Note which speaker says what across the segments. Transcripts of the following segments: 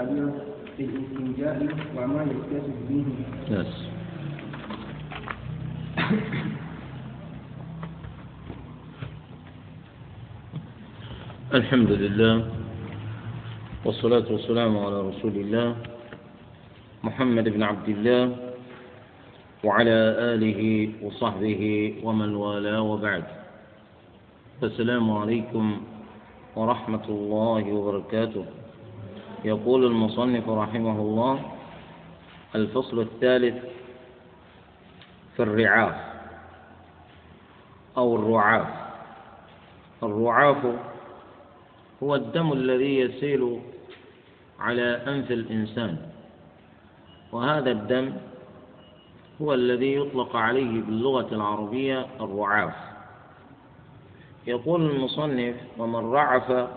Speaker 1: التالية في الاستنجاء وما يكتسب به
Speaker 2: yes. الحمد لله والصلاة والسلام على رسول الله محمد بن عبد الله وعلى آله وصحبه ومن والاه وبعد. السلام عليكم ورحمة الله وبركاته. يقول المصنف رحمه الله الفصل الثالث في الرعاف أو الرعاف. الرعاف هو الدم الذي يسيل على أنف الإنسان وهذا الدم هو الذي يطلق عليه باللغة العربية الرعاف. يقول المصنف ومن رعف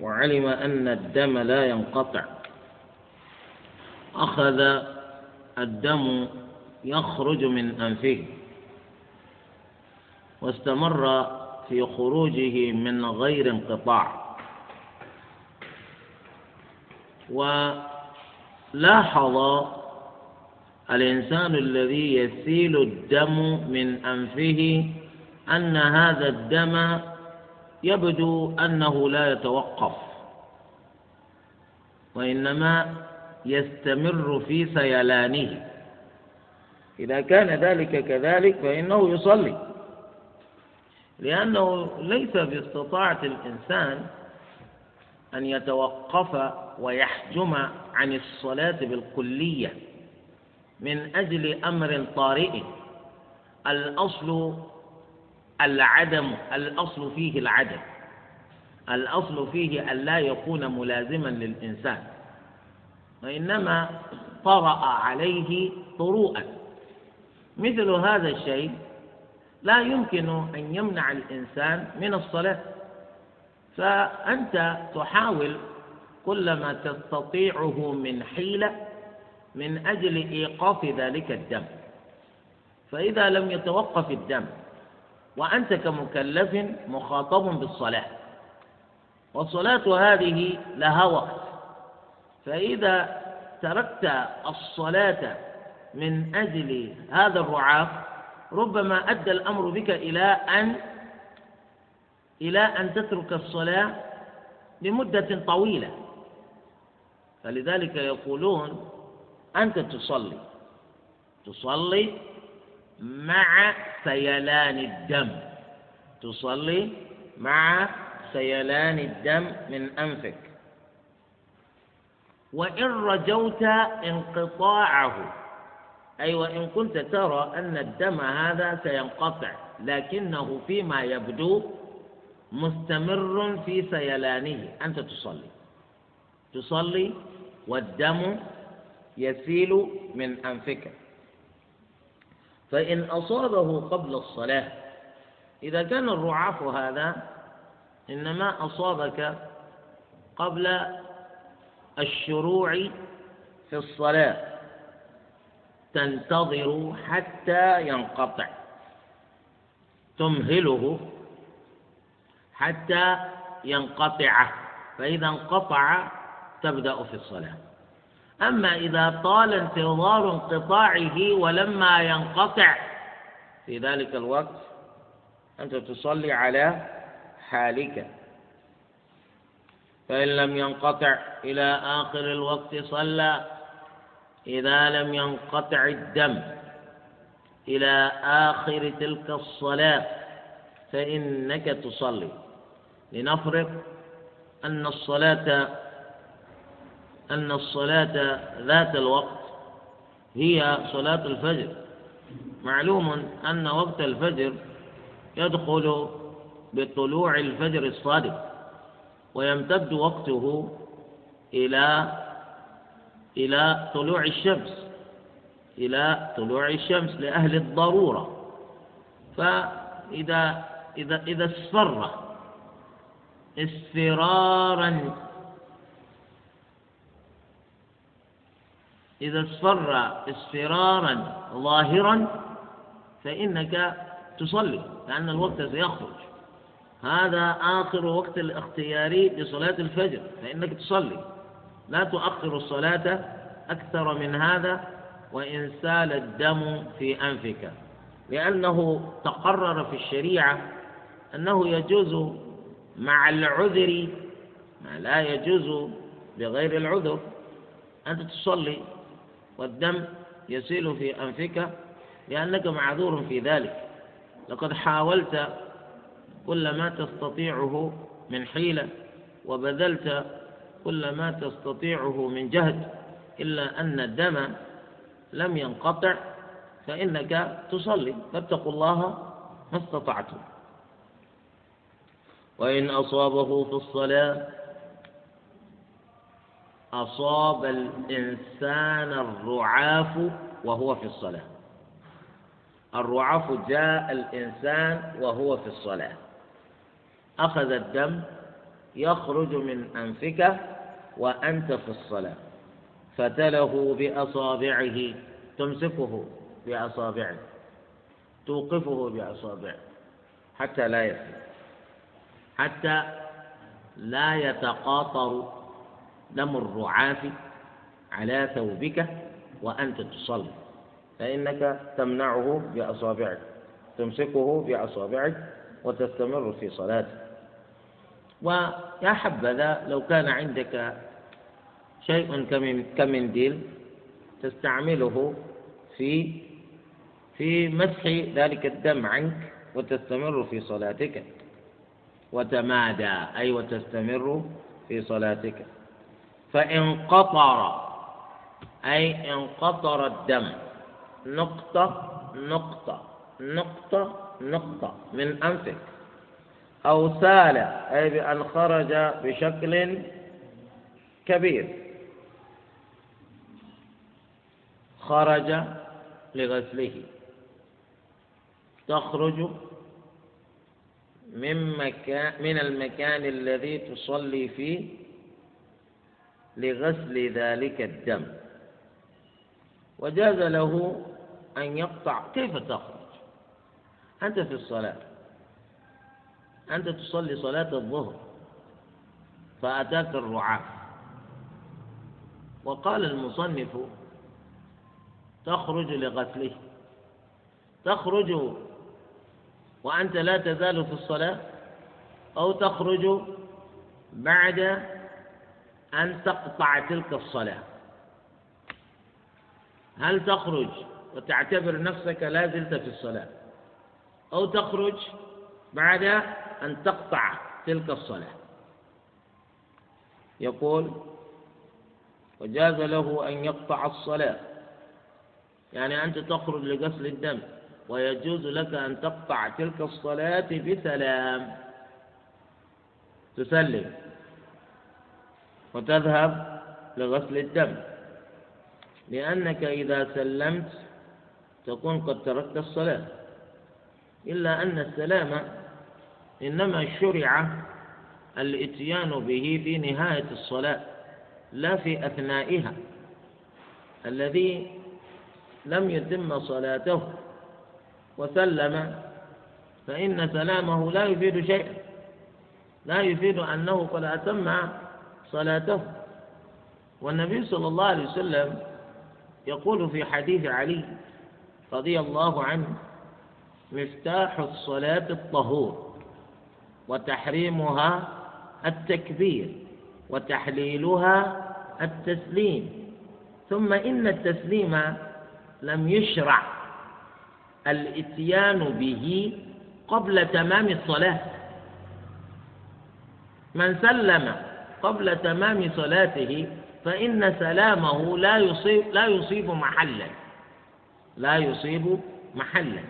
Speaker 2: وعلم أن الدم لا ينقطع. أخذ الدم يخرج من أنفه. واستمر في خروجه من غير انقطاع. ولاحظ الإنسان الذي يسيل الدم من أنفه أن هذا الدم يبدو أنه لا يتوقف وإنما يستمر في سيلانه. إذا كان ذلك كذلك فإنه يصلي. لأنه ليس باستطاعة الإنسان أن يتوقف ويحجم عن الصلاة بالكلية من أجل أمر طارئ. الأصل العدم الأصل فيه العدم. الأصل فيه أن لا يكون ملازما للإنسان. وإنما طرأ عليه طروءا. مثل هذا الشيء لا يمكن أن يمنع الإنسان من الصلاة. فأنت تحاول كل ما تستطيعه من حيلة من أجل إيقاف ذلك الدم. فإذا لم يتوقف الدم وأنت كمكلف مخاطب بالصلاة. والصلاة هذه لها وقت. فإذا تركت الصلاة من أجل هذا الرعاف ربما أدى الأمر بك إلى أن إلى أن تترك الصلاة لمدة طويلة. فلذلك يقولون أنت تصلي. تصلي مع سيلان الدم. تصلي مع سيلان الدم من أنفك. وإن رجوت انقطاعه. أي وإن كنت ترى أن الدم هذا سينقطع لكنه فيما يبدو مستمر في سيلانه. أنت تصلي. تصلي والدم يسيل من أنفك. فإن أصابه قبل الصلاة. إذا كان الرعاف هذا إنما أصابك قبل الشروع في الصلاة. تنتظر حتى ينقطع. تمهله حتى ينقطع فإذا انقطع تبدأ في الصلاة. أما إذا طال انتظار انقطاعه ولما ينقطع في ذلك الوقت أنت تصلي على حالك. فإن لم ينقطع إلى آخر الوقت صلى إذا لم ينقطع الدم إلى آخر تلك الصلاة فإنك تصلي. لنفرض أن الصلاة أن الصلاة ذات الوقت هي صلاة الفجر. معلوم أن وقت الفجر يدخل بطلوع الفجر الصادق ويمتد وقته إلى إلى طلوع الشمس إلى طلوع الشمس لأهل الضرورة. فإذا إذا إذا اصفر اصفرارا إذا اصفر اصفرارا ظاهرا فإنك تصلي لأن الوقت سيخرج. هذا آخر وقت الاختياري لصلاة الفجر فإنك تصلي. لا تؤخر الصلاة أكثر من هذا وإن سال الدم في أنفك. لأنه تقرر في الشريعة أنه يجوز مع العذر ما لا يجوز بغير العذر أنت تصلي. والدم يسيل في أنفك لأنك معذور في ذلك. لقد حاولت كل ما تستطيعه من حيلة وبذلت كل ما تستطيعه من جهد إلا أن الدم لم ينقطع فإنك تصلي فاتقوا الله ما استطعتم. وإن أصابه في الصلاة أصاب الإنسان الرعاف وهو في الصلاة. الرعاف جاء الإنسان وهو في الصلاة. أخذ الدم يخرج من أنفك وأنت في الصلاة. فتله بأصابعه تمسكه بأصابعه توقفه بأصابعه حتى لا يفلت حتى لا يتقاطر دم الرعاف على ثوبك وأنت تصلي فإنك تمنعه بأصابعك تمسكه بأصابعك وتستمر في صلاتك ويا حبذا لو كان عندك شيء كمنديل تستعمله في في مسح ذلك الدم عنك وتستمر في صلاتك. وتمادى أي وتستمر في صلاتك. فإن قطر أي انقطر الدم. نقطة نقطة نقطة نقطة من أنفك. أو سال أي بأن خرج بشكل كبير. خرج لغسله. تخرج من مكان من المكان الذي تصلي فيه لغسل ذلك الدم. وجاز له أن يقطع. كيف تخرج؟ أنت في الصلاة. أنت تصلي صلاة الظهر. فأتاك الرعاة وقال المصنف تخرج لغسله. تخرج وأنت لا تزال في الصلاة أو تخرج بعد أن تقطع تلك الصلاة. هل تخرج وتعتبر نفسك لا زلت في الصلاة؟ أو تخرج بعد أن تقطع تلك الصلاة. يقول وجاز له أن يقطع الصلاة. يعني أنت تخرج لغسل الدم ويجوز لك أن تقطع تلك الصلاة بسلام. تسلم. وتذهب لغسل الدم. لأنك إذا سلمت تكون قد تركت الصلاة. إلا أن السلام إنما شرع الإتيان به في نهاية الصلاة لا في أثنائها. الذي لم يتم صلاته وسلم فإن سلامه لا يفيد شيئا. لا يفيد أنه قد أتم صلاته. والنبي صلى الله عليه وسلم يقول في حديث علي رضي الله عنه مفتاح الصلاة الطهور وتحريمها التكبير وتحليلها التسليم ثم إن التسليم لم يشرع الإتيان به قبل تمام الصلاة. من سلم قبل تمام صلاته فإن سلامه لا يصيب لا يصيب محلا. لا يصيب محلا.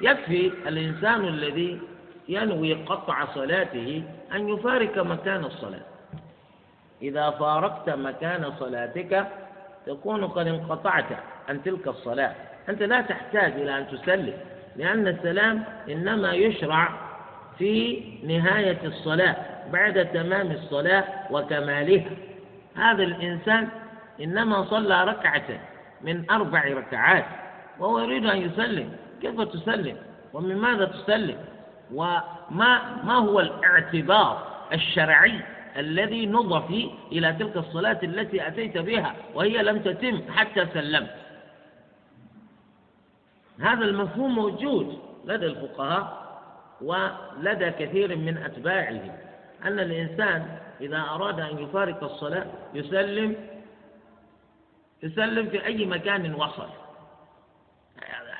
Speaker 2: يكفي الإنسان الذي ينوي قطع صلاته أن يفارق مكان الصلاة. إذا فارقت مكان صلاتك تكون قد انقطعت عن تلك الصلاة. أنت لا تحتاج إلى أن تسلم لأن السلام إنما يشرع في نهاية الصلاة بعد تمام الصلاة وكمالها. هذا الإنسان إنما صلى ركعة من أربع ركعات وهو يريد أن يسلم. كيف تسلم؟ ومن ماذا تسلم؟ وما ما هو الاعتبار الشرعي الذي نضف إلى تلك الصلاة التي أتيت بها وهي لم تتم حتى سلمت؟ هذا المفهوم موجود لدى الفقهاء. ولدى كثير من أتباعه أن الإنسان إذا أراد أن يفارق الصلاة يسلم يسلم في أي مكان وصل.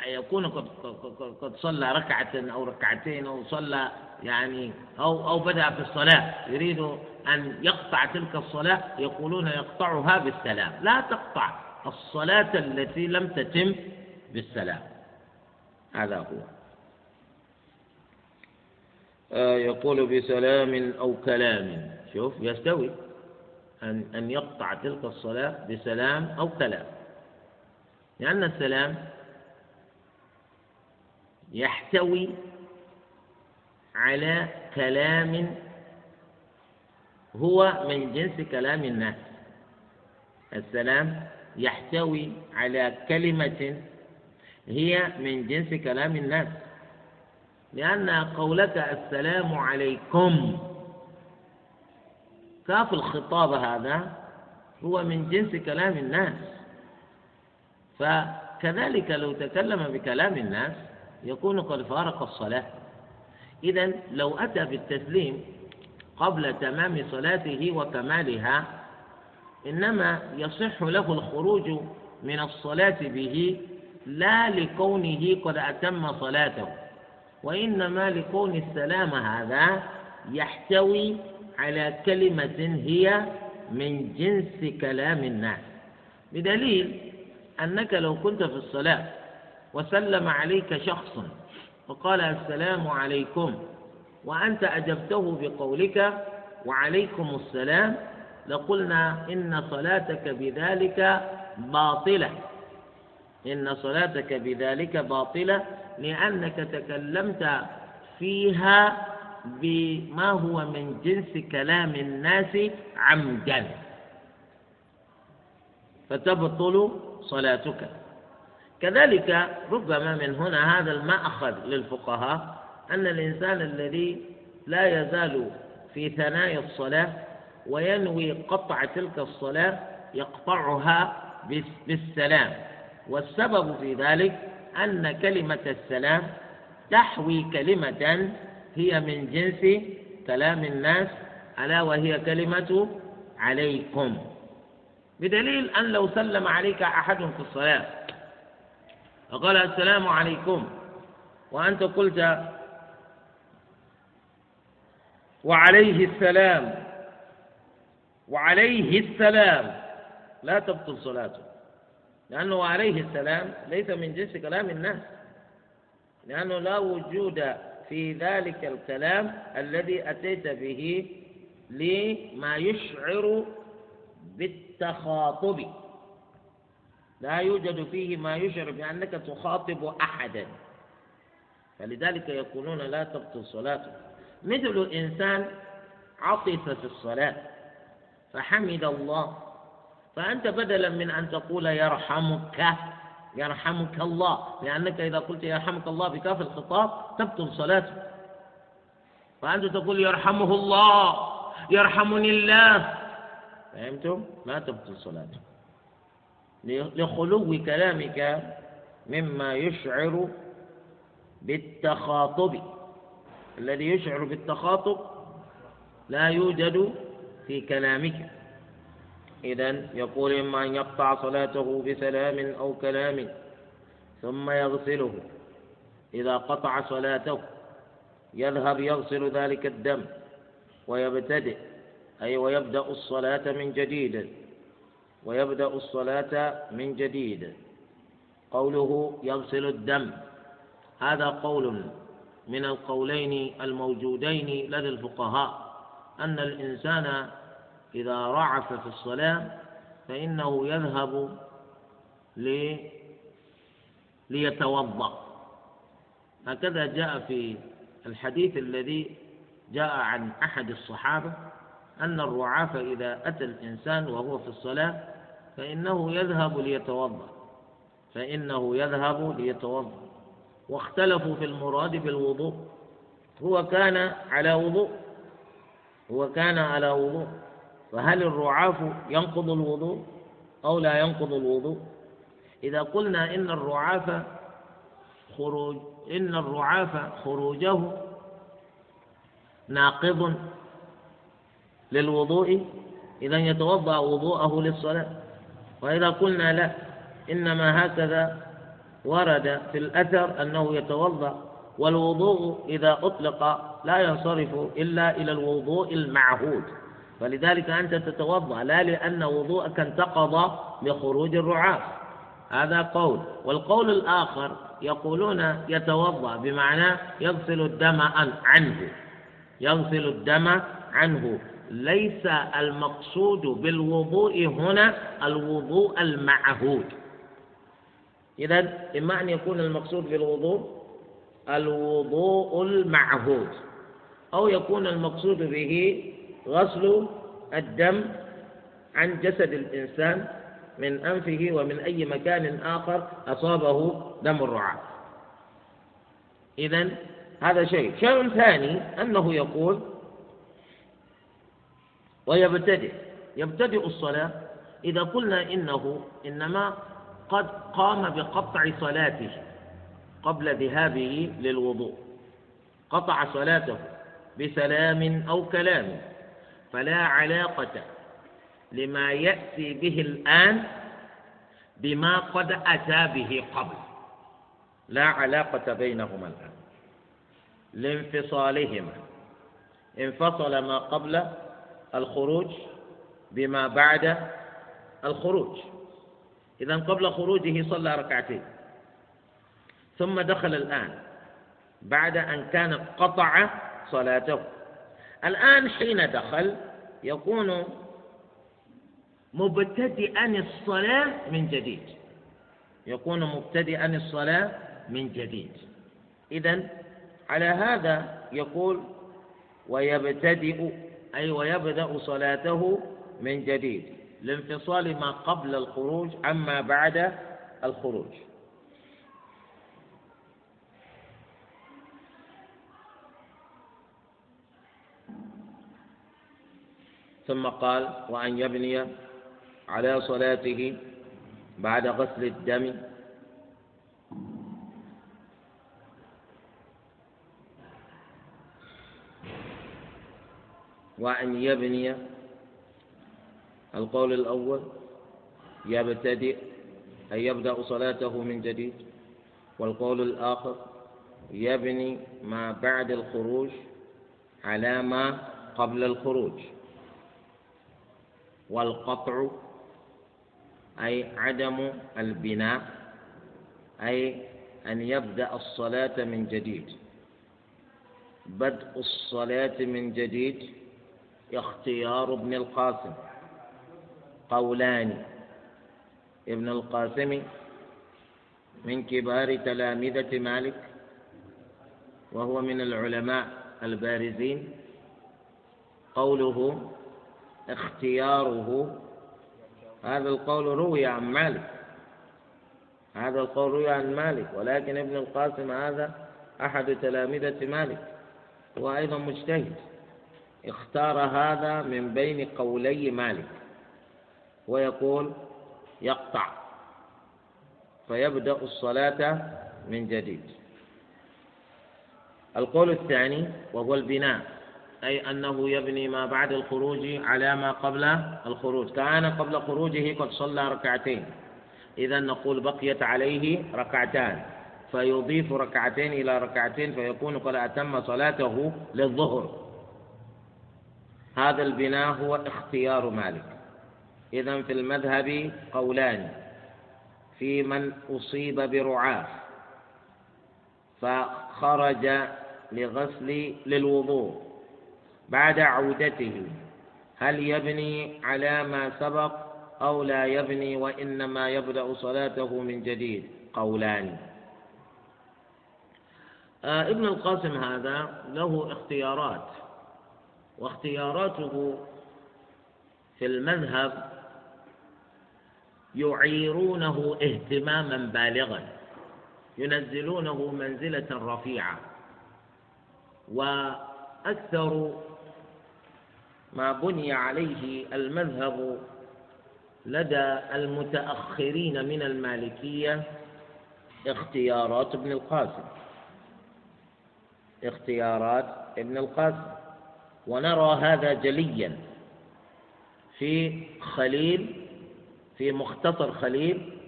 Speaker 2: يكون قد قد صلى ركعة أو ركعتين أو صلى يعني أو أو بدأ في الصلاة يريد أن يقطع تلك الصلاة يقولون يقطعها بالسلام. لا تقطع الصلاة التي لم تتم بالسلام. هذا هو. يقول بسلام أو كلام. شوف يستوي. أن أن يقطع تلك الصلاة بسلام أو كلام. لأن السلام يحتوي على كلام هو من جنس كلام الناس. السلام يحتوي على كلمة هي من جنس كلام الناس. لأن قولك السلام عليكم. كاف الخطاب هذا هو من جنس كلام الناس. فكذلك لو تكلم بكلام الناس يكون قد فارق الصلاة. إذا لو أتى بالتسليم قبل تمام صلاته وكمالها إنما يصح له الخروج من الصلاة به لا لكونه قد أتم صلاته. وإنما لكون السلام هذا يحتوي على كلمة هي من جنس كلام الناس. بدليل أنك لو كنت في الصلاة وسلم عليك شخص وقال السلام عليكم وأنت أجبته بقولك وعليكم السلام لقلنا إن صلاتك بذلك باطلة. إن صلاتك بذلك باطلة لأنك تكلمت فيها بما هو من جنس كلام الناس عمدا. فتبطل صلاتك. كذلك ربما من هنا هذا المأخذ للفقهاء أن الإنسان الذي لا يزال في ثنايا الصلاة وينوي قطع تلك الصلاة يقطعها بالسلام. والسبب في ذلك أن كلمة السلام تحوي كلمة هي من جنس كلام الناس ألا وهي كلمة عليكم. بدليل أن لو سلم عليك أحد في الصلاة فقال السلام عليكم وأنت قلت وعليه السلام وعليه السلام لا تبطل صلاته. لأنه عليه السلام ليس من جنس كلام الناس. لأنه لا وجود في ذلك الكلام الذي أتيت به لما يشعر بالتخاطب. لا يوجد فيه ما يشعر بأنك تخاطب أحدا. فلذلك يقولون لا تبطل صلاته. مثل إنسان عطس في الصلاة فحمد الله فأنت بدلا من أن تقول يرحمك يرحمك الله لأنك إذا قلت يرحمك الله بكاف الخطاب تبطل صلاته. فأنت تقول يرحمه الله يرحمني الله. فهمتم؟ لا تبطل صلاته. لخلو كلامك مما يشعر بالتخاطب. الذي يشعر بالتخاطب لا يوجد في كلامك. إذا يقول إما أن يقطع صلاته بسلام أو كلام ثم يغسله. إذا قطع صلاته يذهب يغسل ذلك الدم ويبتدئ أي ويبدأ الصلاة من جديد ويبدأ الصلاة من جديد. قوله يغسل الدم هذا قول من القولين الموجودين لدى الفقهاء أن الإنسان إذا رعف في الصلاة فإنه يذهب لي ليتوضأ. هكذا جاء في الحديث الذي جاء عن أحد الصحابة أن الرعاف إذا أتى الإنسان وهو في الصلاة فإنه يذهب ليتوضأ. فإنه يذهب ليتوضأ. واختلفوا في المراد بالوضوء. هو كان على وضوء. هو كان على وضوء. فهل الرعاف ينقض الوضوء أو لا ينقض الوضوء؟ إذا قلنا إن الرعاف خروج إن الرعاف خروجه ناقض للوضوء إذا يتوضأ وضوءه للصلاة. وإذا قلنا لا إنما هكذا ورد في الأثر أنه يتوضأ والوضوء إذا أطلق لا ينصرف إلا إلى الوضوء المعهود. فلذلك أنت تتوضأ لا لأن وضوءك انتقض لخروج الرعاف. هذا قول. والقول الآخر يقولون يتوضأ بمعنى يغسل الدم عنه. يغسل الدم عنه. ليس المقصود بالوضوء هنا الوضوء المعهود. إذا إما أن يكون المقصود بالوضوء الوضوء المعهود أو يكون المقصود به غسل الدم عن جسد الإنسان من أنفه ومن أي مكان آخر أصابه دم الرعاة. إذا هذا شيء. شيء ثاني أنه يقول ويبتدئ. يبتدئ الصلاة إذا قلنا إنه إنما قد قام بقطع صلاته قبل ذهابه للوضوء. قطع صلاته بسلام أو كلام. فلا علاقة لما يأتي به الآن بما قد أتى به قبل. لا علاقة بينهما الآن. لانفصالهما. انفصل ما قبل الخروج بما بعد الخروج. إذا قبل خروجه صلى ركعتين. ثم دخل الآن بعد أن كان قطع صلاته. الآن حين دخل يكون مبتدئا الصلاة من جديد. يكون مبتدئا الصلاة من جديد. إذا على هذا يقول ويبتدئ أي ويبدأ صلاته من جديد. لانفصال ما قبل الخروج عما بعد الخروج. ثم قال وأن يبني على صلاته بعد غسل الدم. وأن يبني القول الأول يبتدئ أن يبدأ صلاته من جديد. والقول الآخر يبني ما بعد الخروج على ما قبل الخروج. والقطع أي عدم البناء أي أن يبدأ الصلاة من جديد. بدء الصلاة من جديد اختيار ابن القاسم. قولان ابن القاسم من كبار تلامذة مالك وهو من العلماء البارزين. قوله اختياره. هذا القول روي عن مالك. هذا القول روي عن مالك ولكن ابن القاسم هذا أحد تلامذة مالك هو أيضا مجتهد. اختار هذا من بين قولي مالك ويقول يقطع فيبدأ الصلاة من جديد. القول الثاني وهو البناء. أي أنه يبني ما بعد الخروج على ما قبل الخروج. كان قبل خروجه قد صلى ركعتين. إذا نقول بقيت عليه ركعتان. فيضيف ركعتين إلى ركعتين فيكون قد أتم صلاته للظهر. هذا البناء هو اختيار مالك. إذا في المذهب قولان. في من أصيب برعاف. فخرج لغسل للوضوء. بعد عودته. هل يبني على ما سبق أو لا يبني وإنما يبدأ صلاته من جديد؟ قولان. آه ابن القاسم هذا له اختيارات واختياراته في المذهب يعيرونه اهتماما بالغا ينزلونه منزلة رفيعة وأكثر ما بني عليه المذهب لدى المتأخرين من المالكية اختيارات ابن القاسم. اختيارات ابن القاسم. ونرى هذا جليا في خليل في مختصر خليل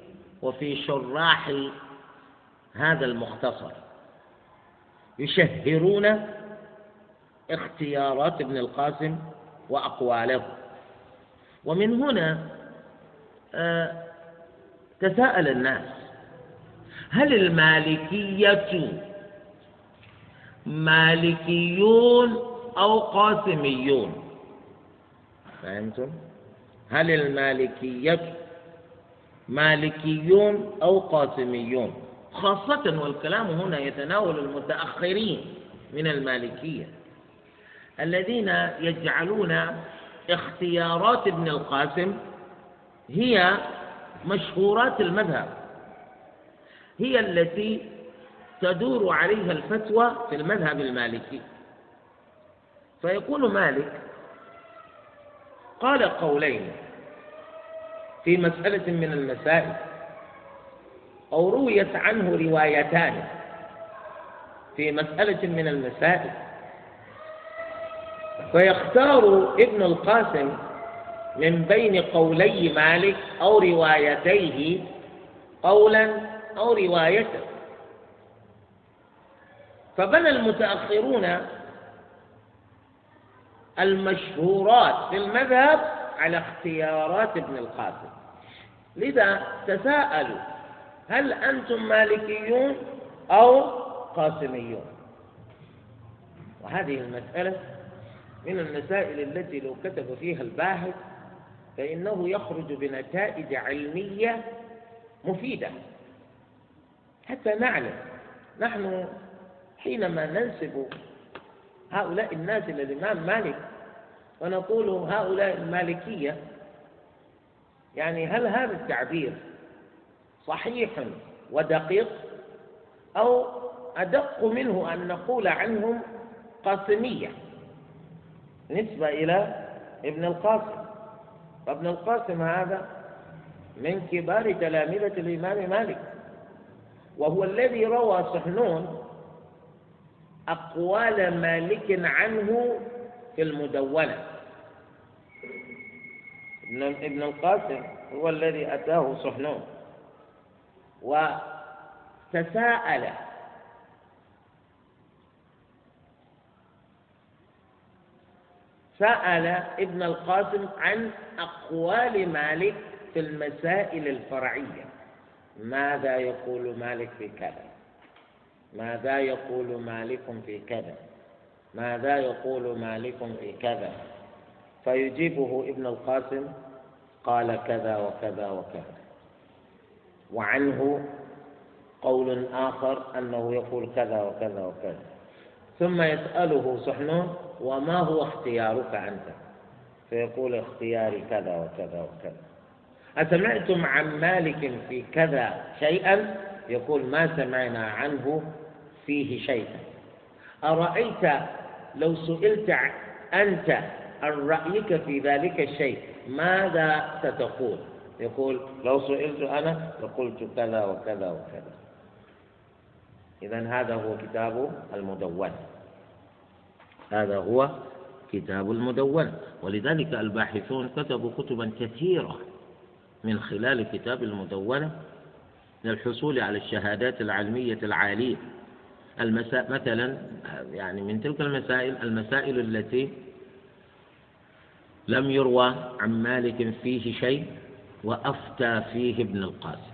Speaker 2: وفي شراح هذا المختصر. يشهرون اختيارات ابن القاسم وأقواله. ومن هنا آه، تساءل الناس هل المالكية مالكيون أو قاسميون؟ فهمتم؟ هل المالكية مالكيون أو قاسميون؟ خاصة والكلام هنا يتناول المتأخرين من المالكية. الذين يجعلون اختيارات ابن القاسم هي مشهورات المذهب هي التي تدور عليها الفتوى في المذهب المالكي. فيقول مالك قال قولين في مسألة من المسائل أو رويت عنه روايتان في مسألة من المسائل. فيختار ابن القاسم من بين قولي مالك أو روايتيه قولا أو رواية فبنى المتأخرون المشهورات في المذهب على اختيارات ابن القاسم. لذا تساءلوا هل أنتم مالكيون أو قاسميون؟ وهذه المسألة من المسائل التي لو كتب فيها الباحث فإنه يخرج بنتائج علمية مفيدة. حتى نعلم نحن حينما ننسب هؤلاء الناس إلى الإمام مالك ونقول هؤلاء المالكية يعني هل هذا التعبير صحيح ودقيق؟ أو أدق منه أن نقول عنهم قاسمية؟ نسبة إلى ابن القاسم. وابن القاسم هذا من كبار تلامذة الإمام مالك. وهو الذي روى صحنون أقوال مالك عنه في المدونة. ابن القاسم هو الذي أتاه صحنون. وتساءل سأل ابن القاسم عن أقوال مالك في المسائل الفرعية. ماذا يقول مالك في كذا؟ ماذا يقول مالك في كذا؟ ماذا يقول مالك في كذا؟ فيجيبه ابن القاسم قال كذا وكذا وكذا. وعنه قول آخر أنه يقول كذا وكذا وكذا. ثم يسأله سحنون وما هو اختيارك أنت؟ فيقول اختياري كذا وكذا وكذا. أسمعتم عن مالك في كذا شيئا؟ يقول ما سمعنا عنه فيه شيئا. أرأيت لو سئلت أنت عن رأيك في ذلك الشيء ماذا ستقول؟ يقول لو سئلت أنا لقلت كذا وكذا وكذا. إذا هذا هو كتاب المدون. هذا هو كتاب المدونة ولذلك الباحثون كتبوا كتبا كثيرة من خلال كتاب المدونة للحصول على الشهادات العلمية العالية. المساء مثلا يعني من تلك المسائل المسائل التي لم يروى عن مالك فيه شيء وأفتى فيه ابن القاسم.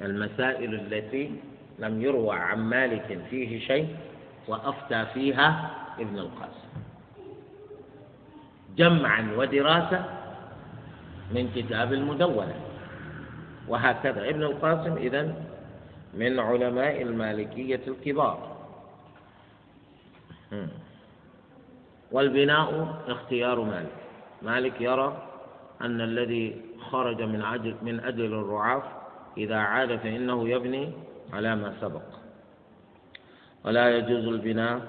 Speaker 2: المسائل التي لم يروى عن مالك فيه شيء وأفتى فيها ابن القاسم. جمعا ودراسة من كتاب المدونة. وهكذا ابن القاسم إذن من علماء المالكية الكبار. والبناء اختيار مالك. مالك يرى أن الذي خرج من عجل من أجل الرعاف إذا عاد فإنه يبني على ما سبق. ولا يجوز البناء.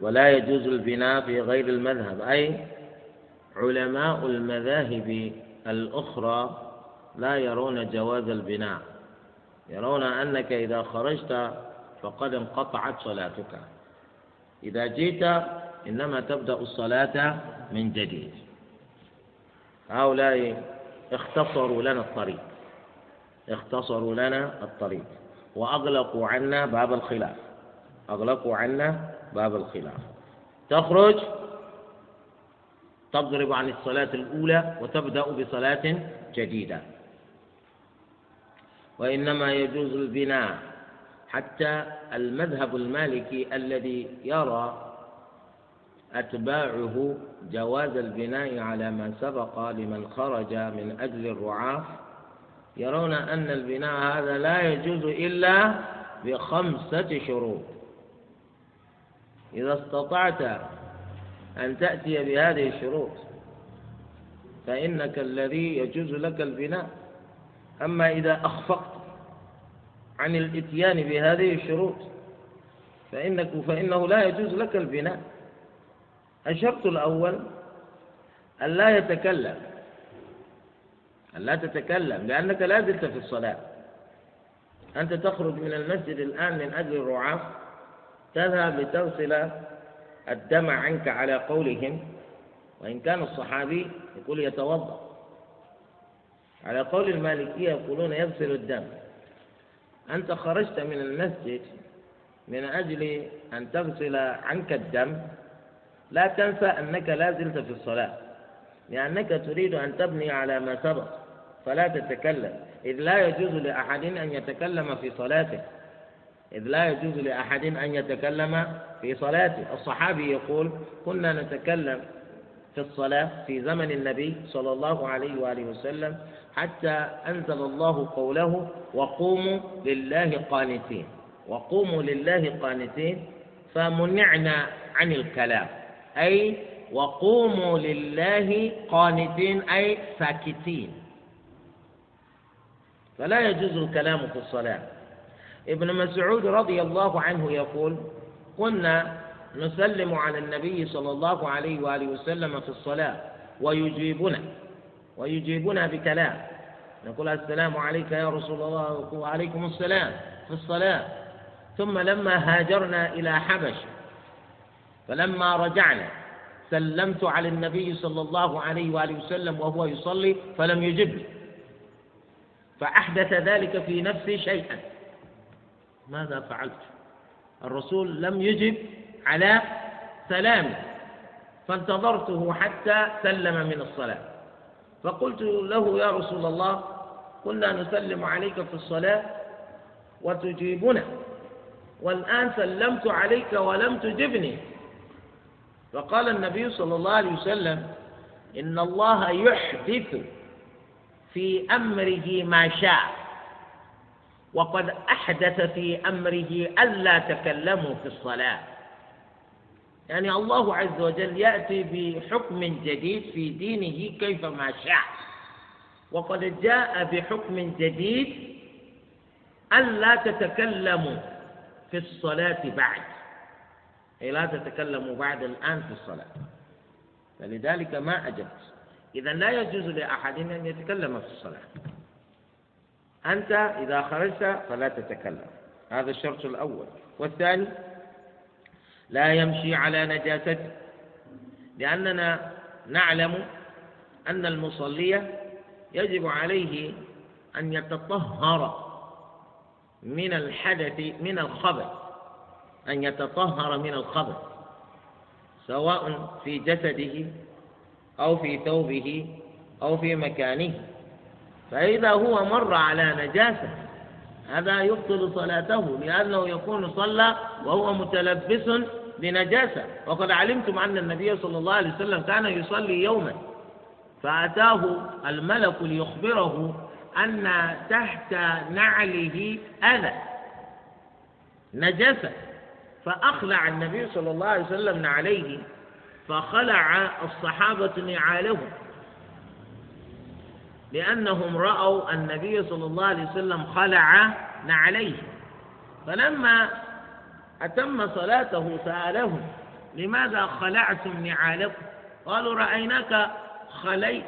Speaker 2: ولا يجوز البناء في غير المذهب. أي علماء المذاهب الأخرى لا يرون جواز البناء. يرون أنك إذا خرجت فقد انقطعت صلاتك. إذا جئت إنما تبدأ الصلاة من جديد. هؤلاء اختصروا لنا الطريق. اختصروا لنا الطريق. وأغلقوا عنا باب الخلاف. أغلقوا عنا باب الخلاف. تخرج تضرب عن الصلاة الأولى وتبدأ بصلاة جديدة. وإنما يجوز البناء حتى المذهب المالكي الذي يرى أتباعه جواز البناء على ما سبق لمن خرج من أجل الرعاة يرون أن البناء هذا لا يجوز إلا بخمسة شروط. إذا استطعت أن تأتي بهذه الشروط فإنك الذي يجوز لك البناء. أما إذا أخفقت عن الإتيان بهذه الشروط فإنك فإنه لا يجوز لك البناء. الشرط الأول أن لا يتكلم أن لا تتكلم لأنك لا زلت في الصلاة. أنت تخرج من المسجد الآن من أجل الرعاة تذهب لتغسل الدم عنك على قولهم وإن كان الصحابي يقول يتوضأ. على قول المالكية يقولون يغسل الدم. أنت خرجت من المسجد من أجل أن تغسل عنك الدم لا تنسى أنك لا زلت في الصلاة لأنك تريد أن تبني على ما سبق. فلا تتكلم. إذ لا يجوز لأحد أن يتكلم في صلاته. إذ لا يجوز لأحد أن يتكلم في صلاته. الصحابي يقول كنا نتكلم في الصلاة في زمن النبي صلى الله عليه وآله وسلم حتى أنزل الله قوله وقوموا لله قانتين وقوموا لله قانتين فمنعنا عن الكلام. أي وقوموا لله قانتين أي ساكتين. فلا يجوز الكلام في الصلاة. ابن مسعود رضي الله عنه يقول كنا نسلم على النبي صلى الله عليه وآله وسلم في الصلاة ويجيبنا ويجيبنا بكلام. نقول السلام عليك يا رسول الله وعليكم السلام في الصلاة. ثم لما هاجرنا إلى حبش فلما رجعنا سلمت على النبي صلى الله عليه وآله وسلم وهو يصلي فلم يجبني. فأحدث ذلك في نفسي شيئا. ماذا فعلت؟ الرسول لم يجب على سلامي فانتظرته حتى سلم من الصلاة. فقلت له يا رسول الله كنا نسلم عليك في الصلاة وتجيبنا والآن سلمت عليك ولم تجبني. فقال النبي صلى الله عليه وسلم إن الله يحدث في أمره ما شاء. وقد أحدث في أمره ألا تكلموا في الصلاة. يعني الله عز وجل يأتي بحكم جديد في دينه كيفما شاء. وقد جاء بحكم جديد ألا تتكلموا في الصلاة بعد. أي لا تتكلموا بعد الآن في الصلاة. فلذلك ما أجبت. إذا لا يجوز لأحد أن يتكلم في الصلاة. أنت إذا خرجت فلا تتكلم. هذا الشرط الأول. والثاني لا يمشي على نجاسته لأننا نعلم أن المصلي يجب عليه أن يتطهر من الحدث من الخبث. أن يتطهر من الخبث سواء في جسده أو في ثوبه أو في مكانه. فإذا هو مر على نجاسة هذا يبطل صلاته لأنه يكون صلى وهو متلبس بنجاسة وقد علمتم أن النبي صلى الله عليه وسلم كان يصلي يوما فأتاه الملك ليخبره أن تحت نعله أذى نجاسة. فأخلع النبي صلى الله عليه وسلم نعليه فخلع الصحابة نعالهم لأنهم رأوا النبي صلى الله عليه وسلم خلع نعليه. فلما أتم صلاته سألهم لماذا خلعتم نعالكم؟ قالوا رأيناك خلي...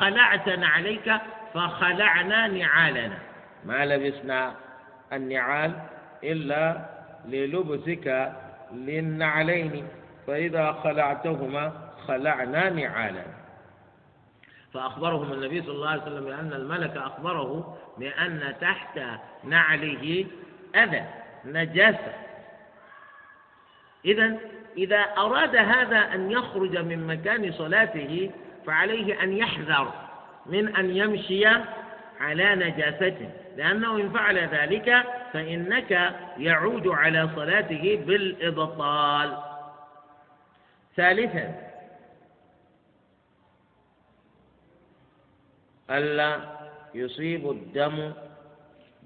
Speaker 2: خلعت نعليك فخلعنا نعالنا. ما لبسنا النعال إلا للبسك للنعلين. فإذا خلعتهما خلعنا نعالا فأخبرهم النبي صلى الله عليه وسلم بأن الملك أخبره بأن تحت نعله أذى نجاسة. إذا إذا أراد هذا أن يخرج من مكان صلاته فعليه أن يحذر من أن يمشي على نجاسته. لأنه إن فعل ذلك فإنك يعود على صلاته بالإبطال. ثالثا. ألا يصيب الدم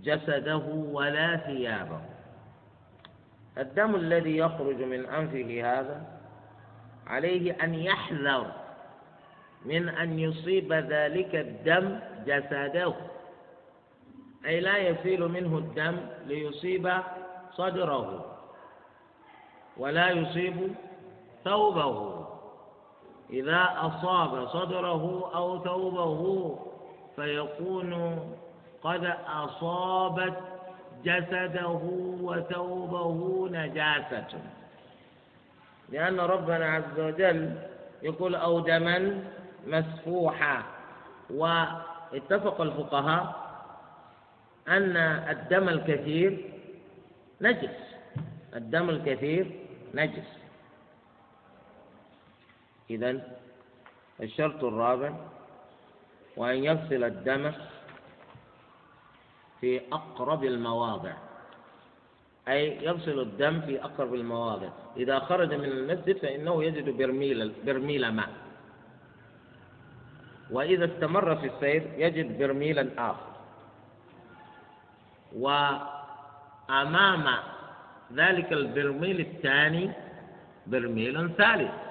Speaker 2: جسده ولا ثيابه. الدم الذي يخرج من أنفه هذا عليه أن يحذر من أن يصيب ذلك الدم جسده. أي لا يسيل منه الدم ليصيب صدره. ولا يصيب ثوبه. إذا أصاب صدره أو ثوبه فيكون قد أصابت جسده وثوبه نجاسة. لأن ربنا عز وجل يقول أو دما مسفوحا. واتفق الفقهاء أن الدم الكثير نجس. الدم الكثير نجس. إذا الشرط الرابع وأن يغسل الدم في أقرب المواضع. أي يغسل الدم في أقرب المواضع. إذا خرج من المسجد فإنه يجد برميل برميل ماء. وإذا استمر في السير يجد برميلا آخر. وأمام ذلك البرميل الثاني برميل ثالث.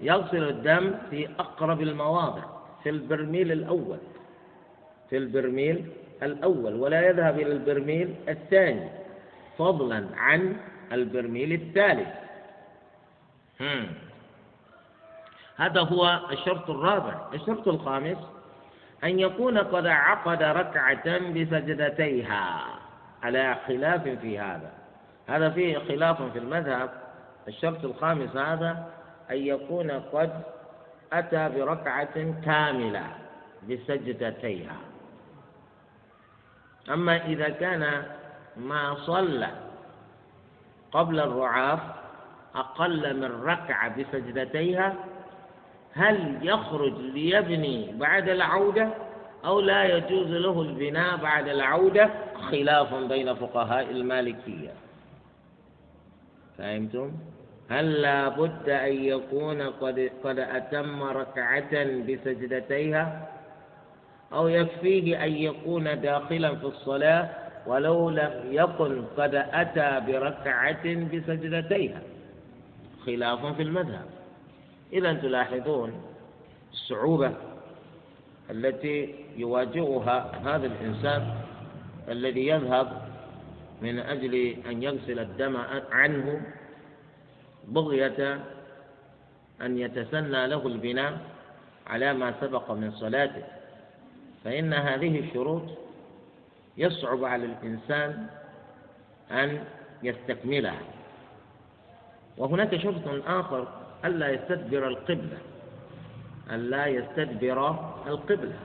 Speaker 2: يغسل الدم في أقرب المواضع في البرميل الأول. في البرميل الأول ولا يذهب إلى البرميل الثاني فضلا عن البرميل الثالث. هم. هذا هو الشرط الرابع. الشرط الخامس أن يكون قد عقد ركعة بسجدتيها على خلاف في هذا. هذا فيه خلاف في المذهب. الشرط الخامس هذا أن يكون قد أتى بركعة كاملة بسجدتيها. أما إذا كان ما صلى قبل الرعاف أقل من ركعة بسجدتيها هل يخرج ليبني بعد العودة أو لا يجوز له البناء بعد العودة؟ خلاف بين فقهاء المالكية. فهمتم؟ هل لا بد أن يكون قد, قد أتم ركعة بسجدتيها؟ أو يكفيه أن يكون داخلا في الصلاة ولو لم يكن قد أتى بركعة بسجدتيها؟ خلاف في المذهب. إذا تلاحظون الصعوبة التي يواجهها هذا الإنسان الذي يذهب من أجل أن يغسل الدم عنه بغية أن يتسنى له البناء على ما سبق من صلاته. فإن هذه الشروط يصعب على الإنسان أن يستكملها. وهناك شرط آخر ألا يستدبر القبلة. ألا يستدبر القبلة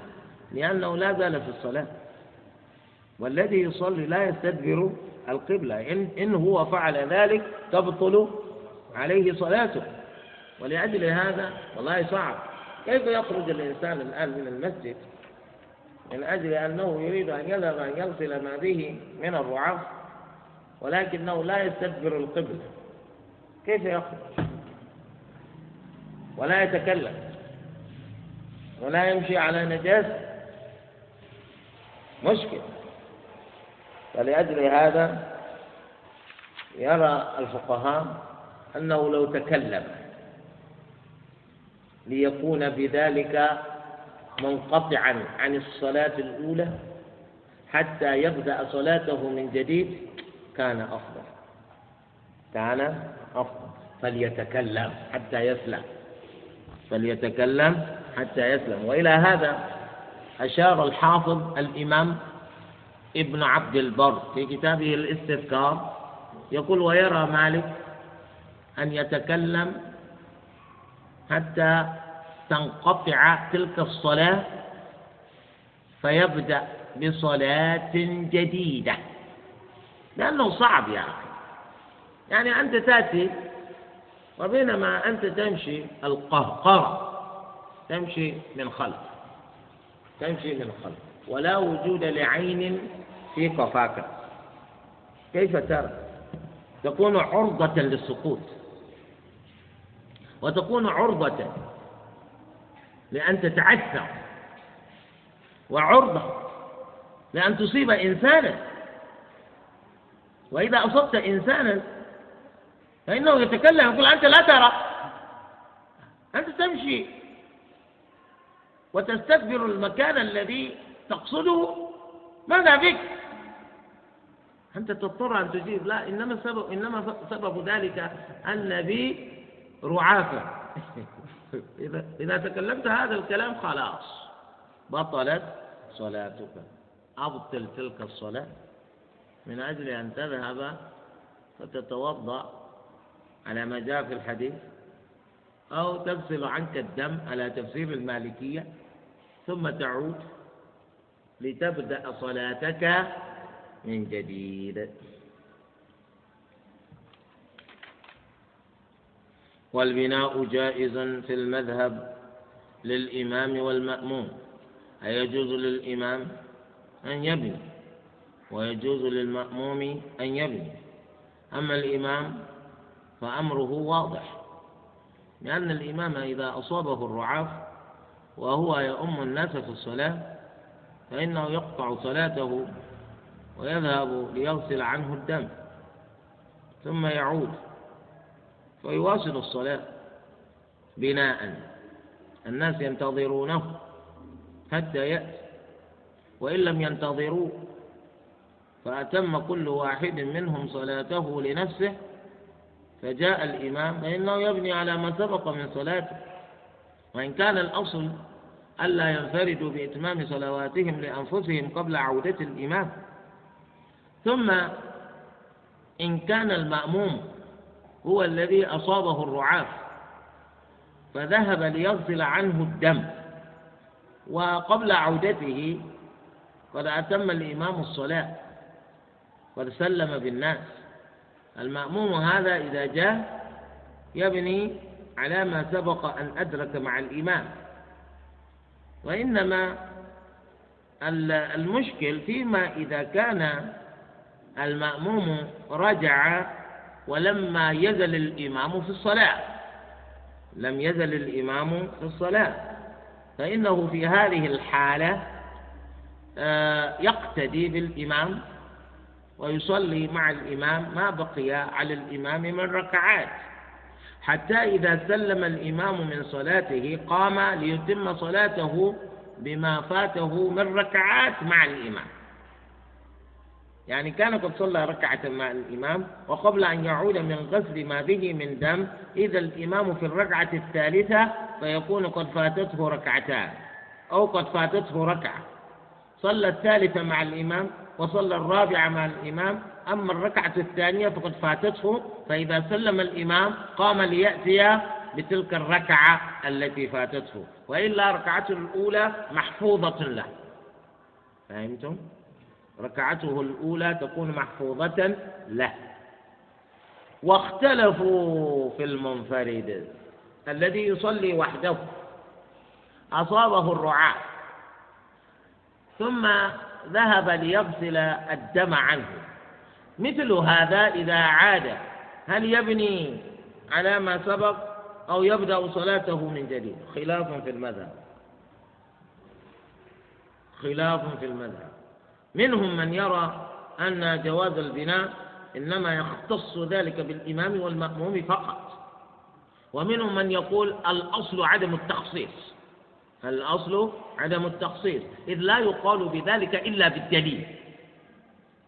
Speaker 2: لأنه لا زال في الصلاة. والذي يصلي لا يستدبر القبلة. إن, إن هو فعل ذلك تبطل عليه صلاته. ولأجل هذا والله صعب. كيف يخرج الإنسان الآن من المسجد؟ من أجل أنه يريد أن يذهب أن يغسل ما به من الرعاف ولكنه لا يستدبر القبلة. كيف يخرج؟ ولا يتكلم. ولا يمشي على نجاسة مشكلة. فلأجل هذا يرى الفقهاء أنه لو تكلم ليكون بذلك منقطعا عن الصلاة الأولى حتى يبدأ صلاته من جديد كان أفضل. كان أفضل. فليتكلم حتى يسلم. فليتكلم حتى يسلم. وإلى هذا أشار الحافظ الإمام ابن عبد البر في كتابه الاستذكار يقول ويرى مالك أن يتكلم حتى تنقطع تلك الصلاة فيبدأ بصلاة جديدة. لأنه صعب يا أخي. يعني أنت تأتي وبينما أنت تمشي القهقرة تمشي من خلف تمشي من خلف ولا وجود لعين في قفاك. كيف ترى؟ تكون عرضة للسقوط وتكون عرضة لأن تتعثر وعرضة لأن تصيب إنسانا. وإذا أصبت إنسانا فإنه يتكلم يقول أنت لا ترى أنت تمشي وتستكبر المكان الذي تقصده. ماذا بك؟ أنت تضطر أن تجيب. لا إنما سبب إنما سبب ذلك أن بي رعافة. إذا إذا تكلمت هذا الكلام خلاص. بطلت صلاتك. أبطل تلك الصلاة من أجل أن تذهب فتتوضأ على ما جاء في الحديث أو تغسل عنك الدم على تفسير المالكية ثم تعود لتبدأ صلاتك من جديد. والبناء جائز في المذهب للإمام والمأموم. أي يجوز للإمام أن يبني ويجوز للمأموم أن يبني. أما الإمام فأمره واضح لأن الإمام إذا أصابه الرعاف وهو يؤم الناس في الصلاة فإنه يقطع صلاته ويذهب ليغسل عنه الدم ثم يعود. فيواصل الصلاة بناء. الناس ينتظرونه حتى يأتي. وإن لم ينتظروه فأتم كل واحد منهم صلاته لنفسه. فجاء الإمام فإنه يبني على ما سبق من صلاته. وإن كان الأصل ألا ينفردوا بإتمام صلواتهم لأنفسهم قبل عودة الإمام. ثم إن كان المأموم هو الذي أصابه الرعاف فذهب ليغسل عنه الدم. وقبل عودته قد أتم الإمام الصلاة قد سلم بالناس. المأموم هذا إذا جاء يبني على ما سبق أن أدرك مع الإمام. وإنما المشكل فيما إذا كان المأموم رجع ولما يزل الإمام في الصلاة. لم يزل الإمام في الصلاة. فإنه في هذه الحالة آه، يقتدي بالإمام ويصلي مع الإمام ما بقي على الإمام من ركعات. حتى إذا سلم الإمام من صلاته قام ليتم صلاته بما فاته من ركعات مع الإمام. يعني كان قد صلى ركعة مع الإمام وقبل أن يعود من غسل ما به من دم إذا الإمام في الركعة الثالثة فيكون قد فاتته ركعتان أو قد فاتته ركعة. صلى الثالثة مع الإمام وصلى الرابعة مع الإمام أما الركعة الثانية فقد فاتته فإذا سلم الإمام قام ليأتي بتلك الركعة التي فاتته. وإلا ركعته الأولى محفوظة له. فهمتم؟ ركعته الأولى تكون محفوظة له. واختلفوا في المنفرد. الذي يصلي وحده. أصابه الرعاة. ثم ذهب ليغسل الدم عنه. مثل هذا إذا عاد. هل يبني على ما سبق أو يبدأ صلاته من جديد؟ خلاف في المذهب. خلاف في المذهب. منهم من يرى أن جواز البناء إنما يختص ذلك بالإمام والمأموم فقط. ومنهم من يقول الأصل عدم التخصيص. الأصل عدم التخصيص. إذ لا يقال بذلك إلا بالدليل.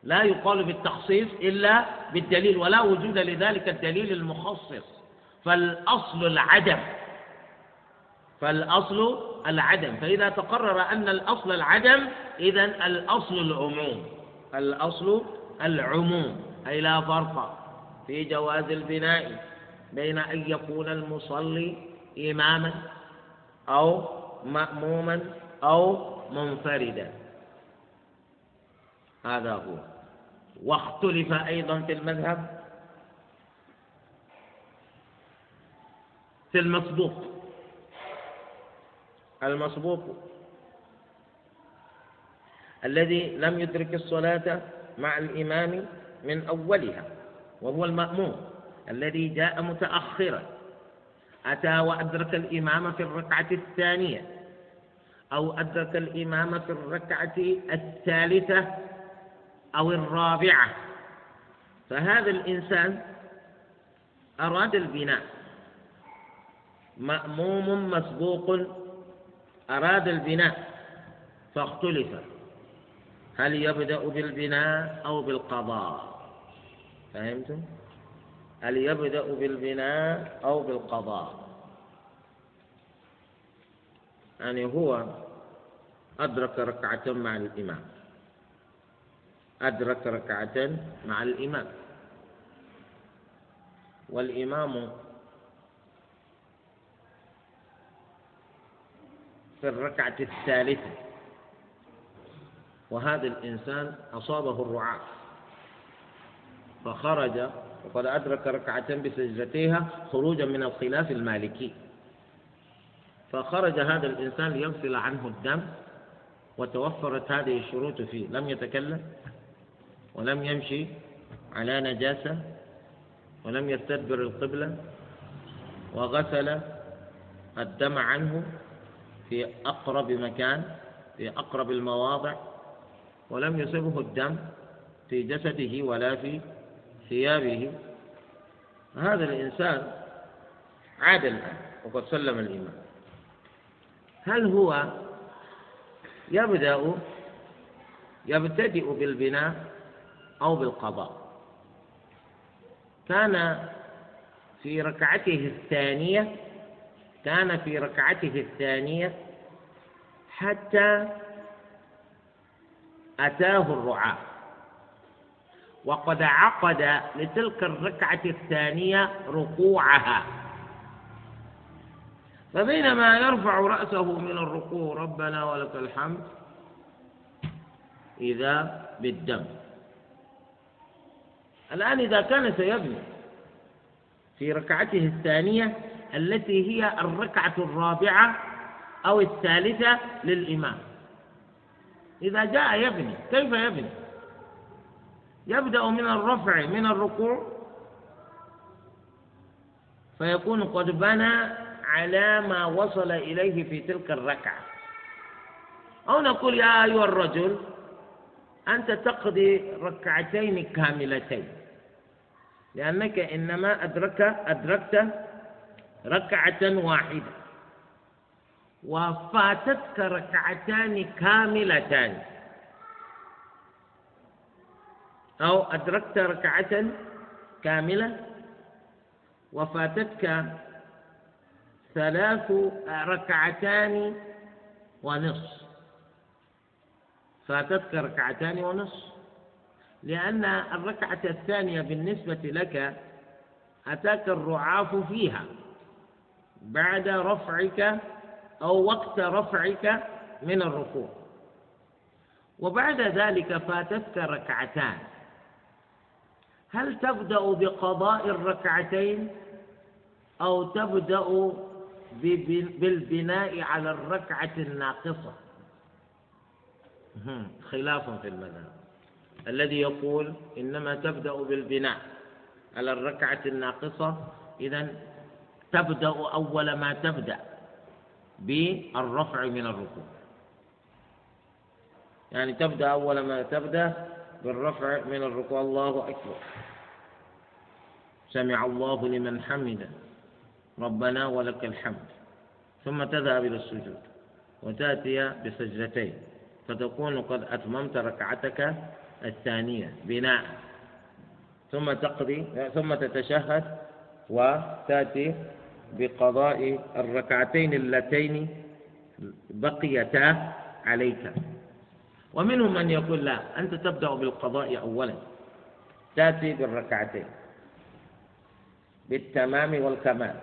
Speaker 2: لا يقال بالتخصيص إلا بالدليل ولا وجود لذلك الدليل المخصص. فالأصل العدم. فالأصل العدم. فإذا تقرر أن الأصل العدم إذا الأصل العموم. الأصل العموم. أي لا فرق في جواز البناء بين أن يكون المصلي إماما أو مأموما أو منفردا. هذا هو. واختلف أيضا في المذهب. في المسبوق. المسبوق. الذي لم يدرك الصلاة مع الإمام من أولها وهو المأموم الذي جاء متأخرا. أتى وأدرك الإمام في الركعة الثانية أو أدرك الإمام في الركعة الثالثة أو الرابعة. فهذا الإنسان أراد البناء. مأموم مسبوق أراد البناء فاختلف. هل يبدأ بالبناء أو بالقضاء؟ فهمتم؟ هل يبدأ بالبناء أو بالقضاء؟ يعني هو أدرك ركعة مع الإمام. أدرك ركعة مع الإمام. والإمام في الركعة الثالثة. وهذا الإنسان أصابه الرعاة فخرج وقد أدرك ركعة بسجدتيها خروجا من الخلاف المالكي. فخرج هذا الإنسان ليغسل عنه الدم وتوفرت هذه الشروط فيه. لم يتكلم ولم يمشي على نجاسة ولم يستدبر القبلة وغسل الدم عنه في أقرب مكان في أقرب المواضع ولم يصبه الدم في جسده ولا في ثيابه. هذا الإنسان عاد الآن وقد سلم الإيمان. هل هو يبدأ يبتدئ بالبناء أو بالقضاء؟ كان في ركعته الثانية كان في ركعته الثانية حتى أتاه الرعاة. وقد عقد لتلك الركعة الثانية ركوعها. فبينما يرفع رأسه من الركوع ربنا ولك الحمد إذا بالدم. الآن إذا كان سيبني في ركعته الثانية التي هي الركعة الرابعة أو الثالثة للإمام. إذا جاء يبني كيف يبني؟ يبدأ من الرفع من الركوع. فيكون قد بنى على ما وصل إليه في تلك الركعة. أو نقول يا أيها الرجل أنت تقضي ركعتين كاملتين لأنك إنما أدرك أدركت ركعة واحدة. وفاتتك ركعتان كاملتان. أو أدركت ركعة كاملة؟ وفاتتك ثلاث ركعتان ونصف فاتتك ركعتان ونصف لأن الركعة الثانية بالنسبة لك أتاك الرعاف فيها. بعد رفعك أو وقت رفعك من الركوع. وبعد ذلك فاتتك ركعتان. هل تبدأ بقضاء الركعتين أو تبدأ بالبناء على الركعة الناقصة؟ خلاف في المذهب. الذي يقول إنما تبدأ بالبناء على الركعة الناقصة إذا تبدأ أول ما تبدأ بالرفع من الركوع. يعني تبدأ أول ما تبدأ بالرفع من الركوع. الله أكبر. سمع الله لمن حمده. ربنا ولك الحمد. ثم تذهب إلى السجود وتأتي بسجدتين. فتكون قد أتممت ركعتك الثانية بناء. ثم تقضي ثم تتشهد وتأتي بقضاء الركعتين اللتين بقيتا عليك. ومنهم من يقول لا أنت تبدأ بالقضاء أولا تأتي بالركعتين. بالتمام والكمال.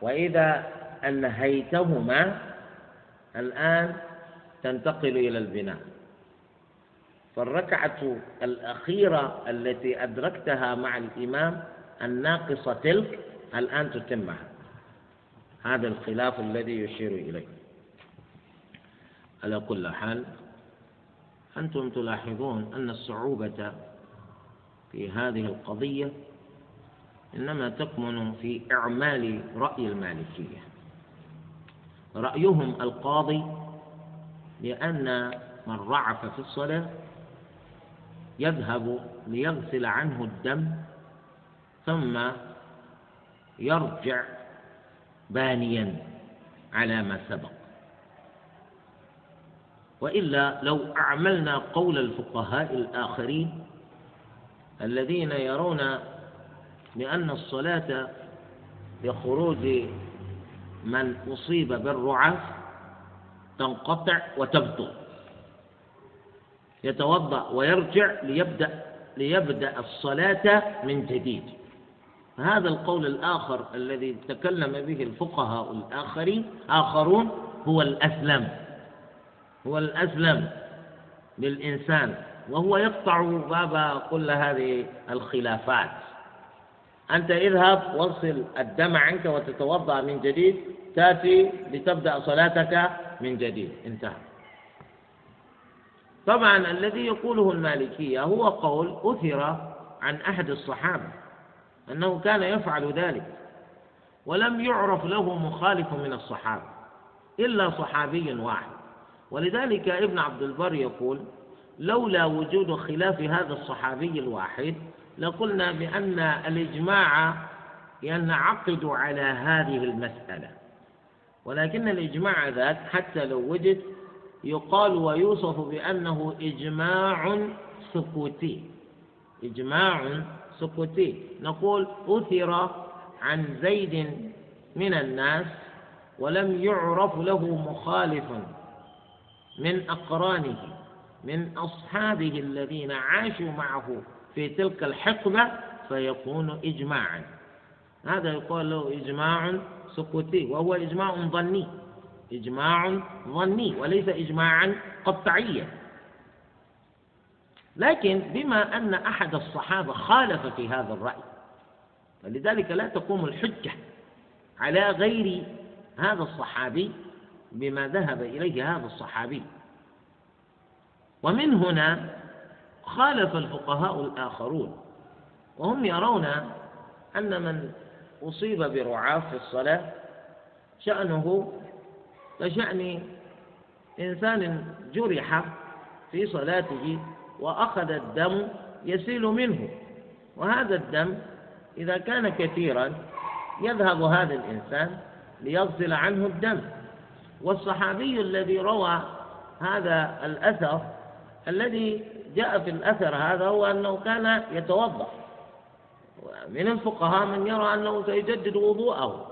Speaker 2: وإذا أنهيتهما الآن تنتقل إلى البناء. فالركعة الأخيرة التي أدركتها مع الإمام الناقصة تلك الآن تتمها. هذا الخلاف الذي يشير إليه. على كل حال أنتم تلاحظون أن الصعوبة في هذه القضية إنما تكمن في إعمال رأي المالكية. رأيهم القاضي بأن من رعف في الصلاة يذهب ليغسل عنه الدم ثم يرجع بانيا على ما سبق. وإلا لو أعملنا قول الفقهاء الآخرين الذين يرون بأن الصلاة بخروج من أصيب بالرعاف تنقطع وتبطل يتوضأ ويرجع ليبدأ ليبدأ الصلاة من جديد. هذا القول الآخر الذي تكلم به الفقهاء الآخرين آخرون هو الأسلم. هو الأسلم للإنسان. وهو يقطع باب كل هذه الخلافات. أنت اذهب واغسل الدم عنك وتتوضأ من جديد تأتي لتبدأ صلاتك من جديد. انتهى. طبعا الذي يقوله المالكية هو قول أثر عن أحد الصحابة. أنه كان يفعل ذلك. ولم يعرف له مخالف من الصحابة إلا صحابي واحد. ولذلك ابن عبد البر يقول لولا وجود خلاف هذا الصحابي الواحد لقلنا بأن الإجماع ينعقد على هذه المسألة. ولكن الإجماع ذاك حتى لو وجد يقال ويوصف بأنه إجماع سكوتي. إجماع سكوتي نقول أثر عن زيد من الناس ولم يعرف له مخالف من أقرانه من أصحابه الذين عاشوا معه في تلك الحقبة فيكون إجماعا. هذا يقال له إجماع سكوتي وهو إجماع ظني. إجماع ظني وليس إجماعا قطعيا. لكن بما أن أحد الصحابة خالف في هذا الرأي فلذلك لا تقوم الحجة على غير هذا الصحابي بما ذهب إليه هذا الصحابي. ومن هنا خالف الفقهاء الآخرون وهم يرون أن من أصيب برعاف في الصلاة شأنه كشأن إنسان جرح في صلاته وأخذ الدم يسيل منه. وهذا الدم إذا كان كثيرا يذهب هذا الإنسان ليغسل عنه الدم. والصحابي الذي روى هذا الأثر الذي جاء في الأثر هذا هو أنه كان يتوضأ. من الفقهاء من يرى أنه سيجدد وضوءه.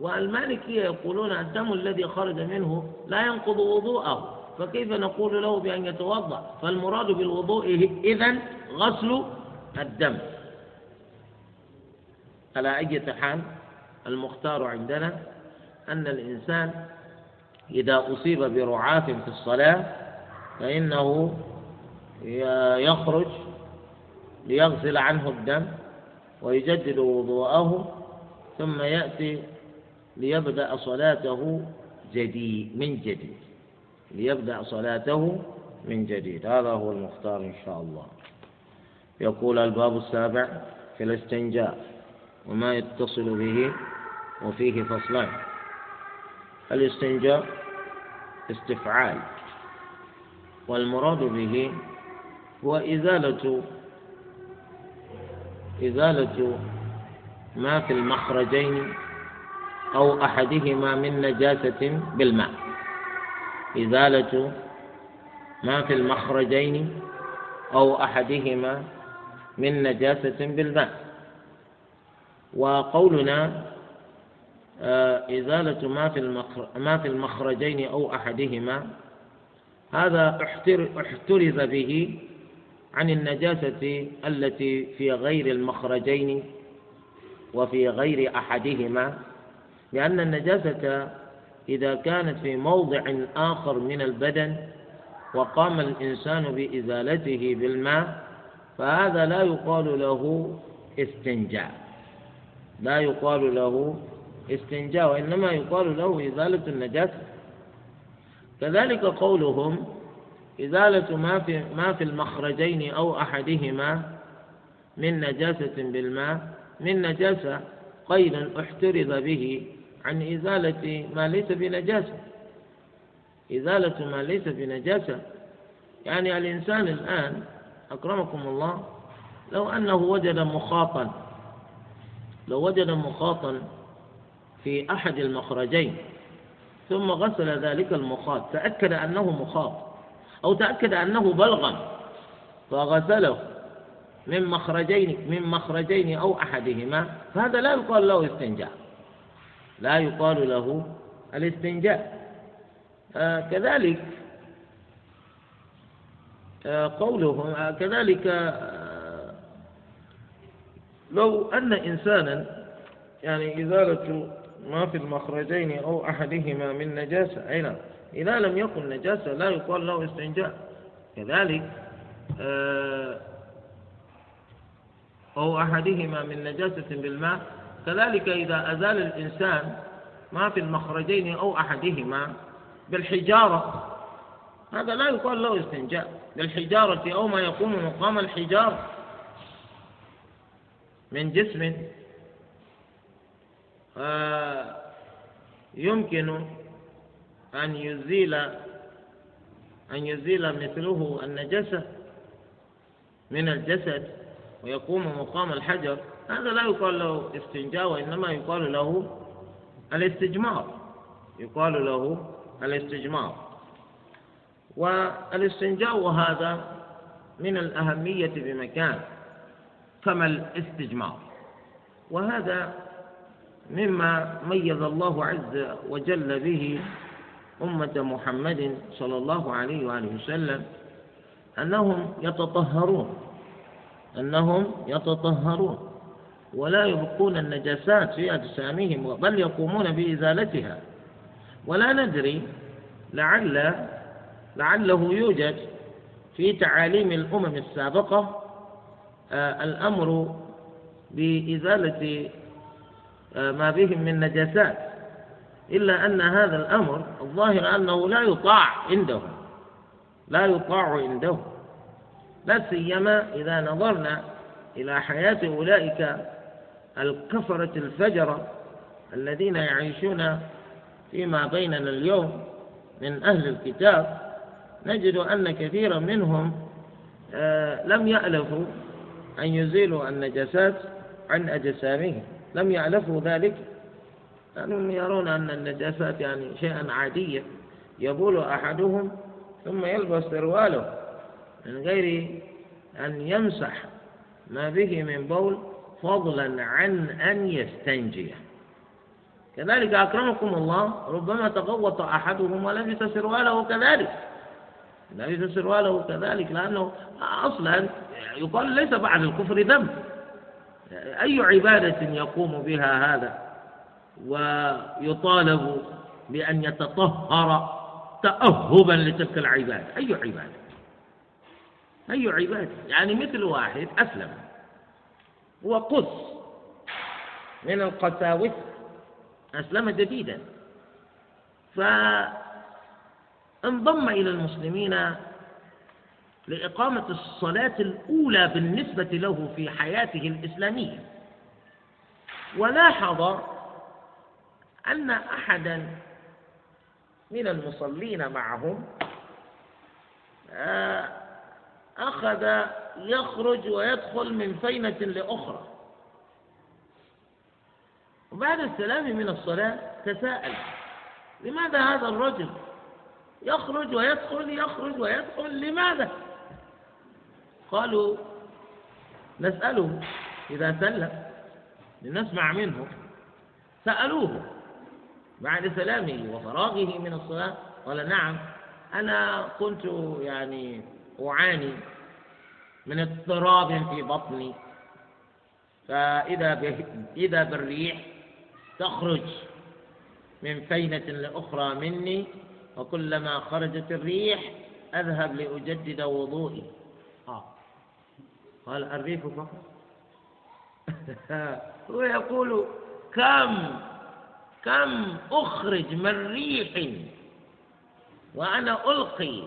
Speaker 2: والمالكية يقولون الدم الذي خرج منه لا ينقض وضوءه. فكيف نقول له بأن يتوضأ؟ فالمراد بالوضوء إذن غسل الدم. على أي حال المختار عندنا أن الإنسان إذا أصيب برعاف في الصلاة فإنه يخرج ليغسل عنه الدم ويجدد وضوءه ثم يأتي ليبدأ صلاته جديد من جديد. ليبدأ صلاته من جديد. هذا هو المختار إن شاء الله. يقول الباب السابع في الاستنجاء وما يتصل به وفيه فصلان. الاستنجاء استفعال والمراد به هو إزالة إزالة ما في المخرجين أو أحدهما من نجاسة بالماء. إزالة ما في المخرجين أو أحدهما من نجاسة بالماء وقولنا آه، إزالة ما في ما في المخرجين أو أحدهما. هذا احترز به عن النجاسة التي في غير المخرجين وفي غير أحدهما لأن النجاسة إذا كانت في موضع آخر من البدن وقام الإنسان بإزالته بالماء فهذا لا يقال له استنجاء. لا يقال له استنجاء وإنما يقال له إزالة النجاسة كذلك قولهم إزالة ما في ما في المخرجين أو أحدهما من نجاسة بالماء من نجاسة قيد احترز به عن إزالة ما ليس بنجاسة. إزالة ما ليس بنجاسة. يعني الإنسان الآن أكرمكم الله لو أنه وجد مخاطا لو وجد مخاطا في أحد المخرجين ثم غسل ذلك المخاط تأكد أنه مخاط أو تأكد أنه بلغم فغسله من مخرجين من مخرجين أو أحدهما فهذا لا يقال له استنجاء. لا يقال له الاستنجاء. آه كذلك آه قولهم آه كذلك لو أن إنسانا يعني إزالة ما في المخرجين أو أحدهما من نجاسة أي نعم إذا لم يكن نجاسة لا يقال له استنجاء. كذلك أو أحدهما من نجاسة بالماء كذلك إذا أزال الإنسان ما في المخرجين أو أحدهما بالحجارة. هذا لا يقال له استنجاء بالحجارة أو ما يقوم مقام الحجارة من جسم. يمكن أن يزيل أن يزيل مثله النجسة من الجسد ويقوم مقام الحجر. هذا لا يقال له استنجاء وإنما يقال له الاستجمار. يقال له الاستجمار. والاستنجاء هذا من الأهمية بمكان كما الاستجمار. وهذا مما ميز الله عز وجل به أمة محمد صلى الله عليه وآله وسلم أنهم يتطهرون. أنهم يتطهرون. ولا يبقون النجاسات في أجسامهم بل يقومون بإزالتها. ولا ندري لعل لعله يوجد في تعاليم الأمم السابقة آه، الأمر بإزالة آه، ما بهم من نجاسات. إلا أن هذا الأمر الظاهر أنه لا يطاع عندهم. لا يطاع عندهم. لا سيما إذا نظرنا إلى حياة أولئك الكفرة الفجرة الذين يعيشون فيما بيننا اليوم من أهل الكتاب نجد أن كثيرا منهم آه، لم يألفوا أن يزيلوا النجاسات عن أجسامهم. لم يألفوا ذلك. لأنهم يرون أن النجاسات يعني شيئا عاديا يبول أحدهم ثم يلبس سرواله من غير أن يمسح ما به من بول. فضلا عن أن يستنجي. كذلك أكرمكم الله ربما تغوط أحدهم ولبس سرواله كذلك. لبس سرواله كذلك لأنه أصلا يقال ليس بعد الكفر ذنب. أي عبادة يقوم بها هذا؟ ويطالب بأن يتطهر تأهبا لتلك العبادة. أي عبادة؟ أي عبادة؟ يعني مثل واحد أسلم. هو قس من القساوسة أسلم جديدا. فانضم إلى المسلمين لإقامة الصلاة الأولى بالنسبة له في حياته الإسلامية. ولاحظ أن أحدا من المصلين معهم آه، أخذ يخرج ويدخل من فينة لأخرى. وبعد السلام من الصلاة تساءل لماذا هذا الرجل؟ يخرج ويدخل يخرج ويدخل لماذا؟ قالوا نسأله إذا سلم لنسمع منه. سألوه بعد سلامه وفراغه من الصلاة قال نعم أنا كنت يعني أعاني من اضطراب في بطني. فإذا إذا بالريح تخرج من فينة لأخرى مني وكلما خرجت الريح أذهب لأجدد وضوئي. آه. قال الريح فقط؟ هو يقول كم؟ كم أخرج من ريح؟ وأنا ألقي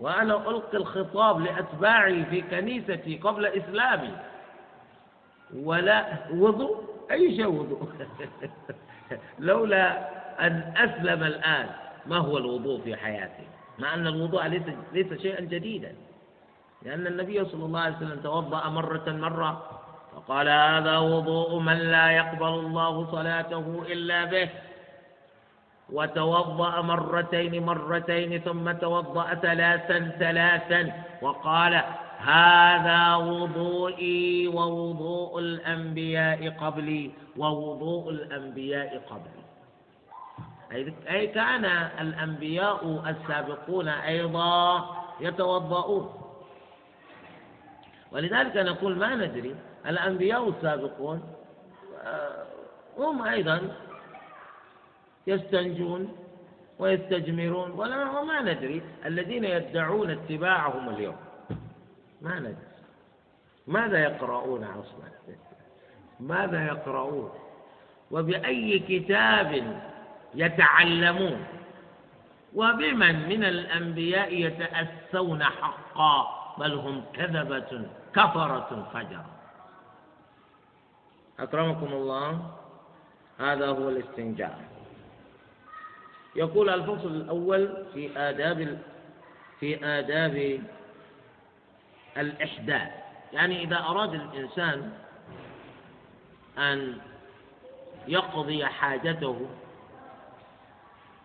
Speaker 2: وأنا ألقي الخطاب لأتباعي في كنيستي قبل إسلامي. ولا وضوء؟ أي شيء وضوء؟ لولا أن أسلم الآن ما هو الوضوء في حياتي؟ مع أن الوضوء ليس ليس شيئا جديدا. لأن النبي صلى الله عليه وسلم توضأ مرة مرة فقال هذا وضوء من لا يقبل الله صلاته إلا به. وتوضأ مرتين مرتين ثم توضأ ثلاثا ثلاثا وقال هذا وضوئي ووضوء الأنبياء قبلي ووضوء الأنبياء قبلي. أي كان الأنبياء السابقون أيضا يتوضؤون. ولذلك نقول ما ندري الأنبياء السابقون آه، هم أيضا يستنجون ويستجمرون ولا ما ندري. الذين يدعون اتباعهم اليوم. ما ندري. ماذا يقرؤون أصلا؟ ماذا يقرؤون؟ وبأي كتاب يتعلمون؟ وبمن من الأنبياء يتأسون حقا؟ بل هم كذبة كفرة فجرة أكرمكم الله. هذا هو الاستنجاء. يقول الفصل الأول في آداب في آداب الإحداث يعني إذا أراد الإنسان أن يقضي حاجته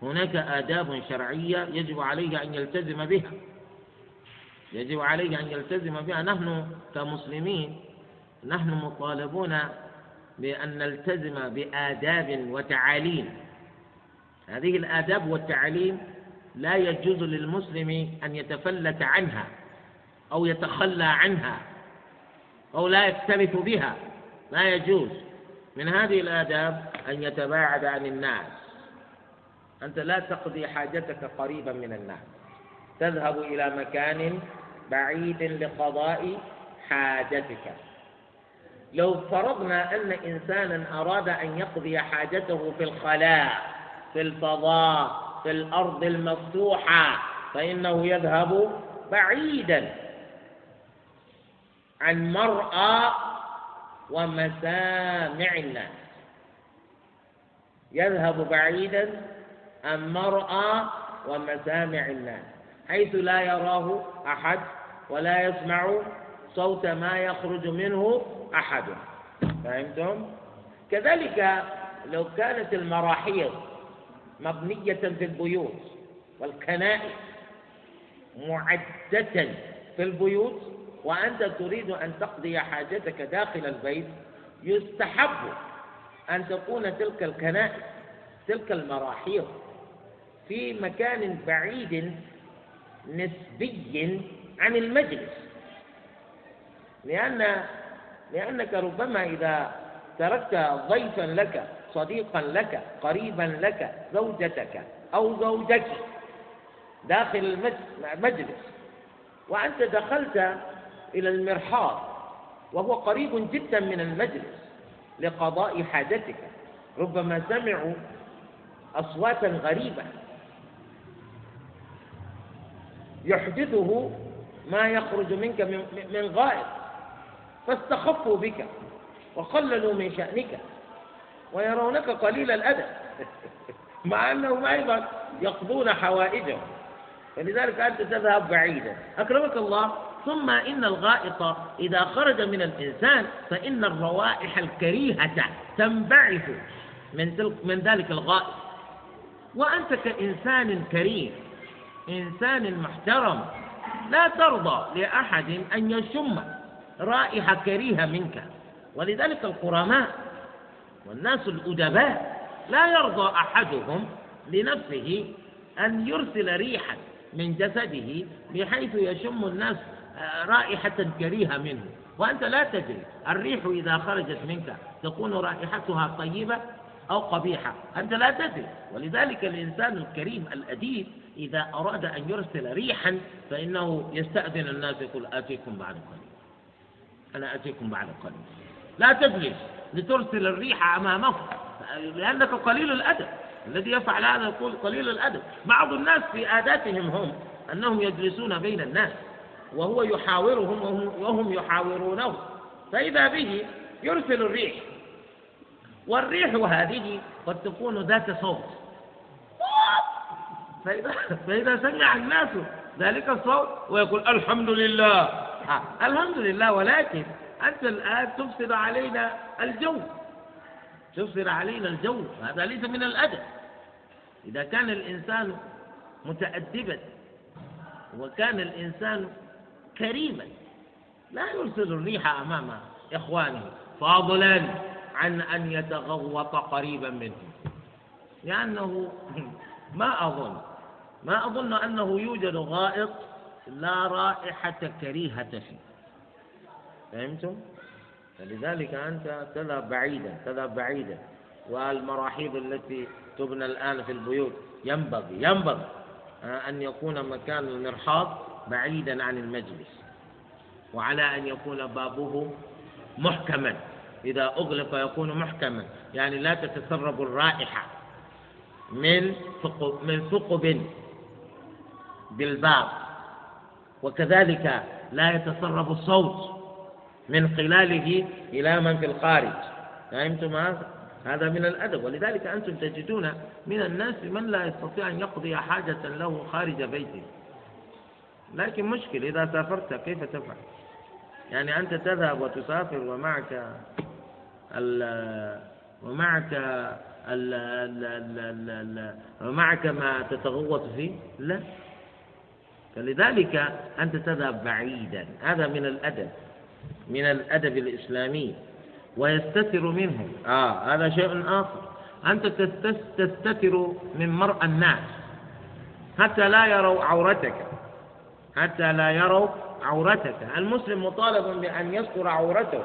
Speaker 2: هناك آداب شرعية يجب عليه أن يلتزم بها. يجب عليه أن يلتزم بها. نحن كمسلمين نحن مطالبون بأن نلتزم بآداب وتعاليم. هذه الآداب والتعاليم لا يجوز للمسلم أن يتفلت عنها أو يتخلى عنها أو لا يكترث بها. لا يجوز. من هذه الآداب أن يتباعد عن الناس. أنت لا تقضي حاجتك قريبا من الناس. تذهب إلى مكان بعيد لقضاء حاجتك. لو فرضنا أن إنسانا أراد أن يقضي حاجته في الخلاء في الفضاء في الأرض المفتوحة فإنه يذهب بعيدا عن مرأى ومسامع الناس يذهب بعيدا عن مرأى ومسامع الناس حيث لا يراه أحد ولا يسمع صوت ما يخرج منه أحد فهمتم؟ كذلك لو كانت المراحيض مبنية في البيوت والكنائس معدة في البيوت وأنت تريد أن تقضي حاجتك داخل البيت يستحب أن تكون تلك الكنائس تلك المراحيض في مكان بعيد نسبي عن المجلس. لأن لأنك ربما إذا تركت ضيفا لك صديقا لك قريبا لك زوجتك أو زوجك. داخل المجلس وأنت دخلت إلى المرحاض وهو قريب جدا من المجلس لقضاء حاجتك. ربما سمعوا أصواتا غريبة. يحدثه ما يخرج منك من غائط فاستخفوا بك وقللوا من شأنك. ويرونك قليل الأدب. مع أنهم أيضا يقضون حوائجهم. فلذلك أنت تذهب بعيدا. أكرمك الله. ثم إن الغائط إذا خرج من الإنسان فإن الروائح الكريهة تنبعث من تلك من ذلك الغائط. وأنت كإنسان كريم إنسان محترم لا ترضى لأحد أن يشم رائحة كريهة منك. ولذلك القرماء والناس الأدباء لا يرضى أحدهم لنفسه أن يرسل ريحا من جسده بحيث يشم الناس آه، رائحة كريهة منه. وأنت لا تدري الريح إذا خرجت منك تكون رائحتها طيبة أو قبيحة؟ أنت لا تدري. ولذلك الإنسان الكريم الأديب إذا أراد أن يرسل ريحا فإنه يستأذن الناس يقول آتيكم بعد قليل. أنا آتيكم بعد قليل. لا تجلس. لترسل الريح أمامه لأنك قليل الأدب. الذي يفعل هذا يقول قليل الأدب. بعض الناس في عاداتهم هم أنهم يجلسون بين الناس وهو يحاورهم وهم يحاورونه. فإذا به يرسل الريح. والريح هذه قد تكون ذات صوت. فإذا, فإذا سمع الناس ذلك الصوت ويقول الحمد لله. آه. الحمد لله ولكن أنت الآن تفسد علينا الجو. تفسد علينا الجو. هذا ليس من الأدب. إذا كان الإنسان متأدبا وكان الإنسان كريما لا يرسل الريح أمام إخوانه فضلا عن أن يتغوط قريبا منهم لأنه ما أظن ما أظن أنه يوجد غائط لا رائحة كريهة فيه. فهمتم؟ فلذلك أنت تذهب بعيدا تذهب بعيدا. والمراحيض التي تبنى الآن في البيوت ينبغي ينبغي أن يكون مكان المرحاض بعيدا عن المجلس. وعلى أن يكون بابه محكما. إذا أغلق يكون محكما. يعني لا تتسرب الرائحة من ثقب من ثقب بالباب. وكذلك لا يتسرب الصوت. من خلاله إلى من في الخارج. فهمتم؟ هذا؟ هذا من الأدب. ولذلك أنتم تجدون من الناس من لا يستطيع أن يقضي حاجة له خارج بيته. لكن مشكل إذا سافرت كيف تفعل؟ يعني أنت تذهب وتسافر ومعك ال ومعك ال ال ال ال ومعك ما تتغوط فيه؟ لا. فلذلك أنت تذهب بعيدا. هذا من الأدب. من الأدب الإسلامي ويستتر منه آه هذا شيء آخر. أنت تستتر من مرء الناس حتى لا يروا عورتك. حتى لا يروا عورتك. المسلم مطالب بأن يستر عورته.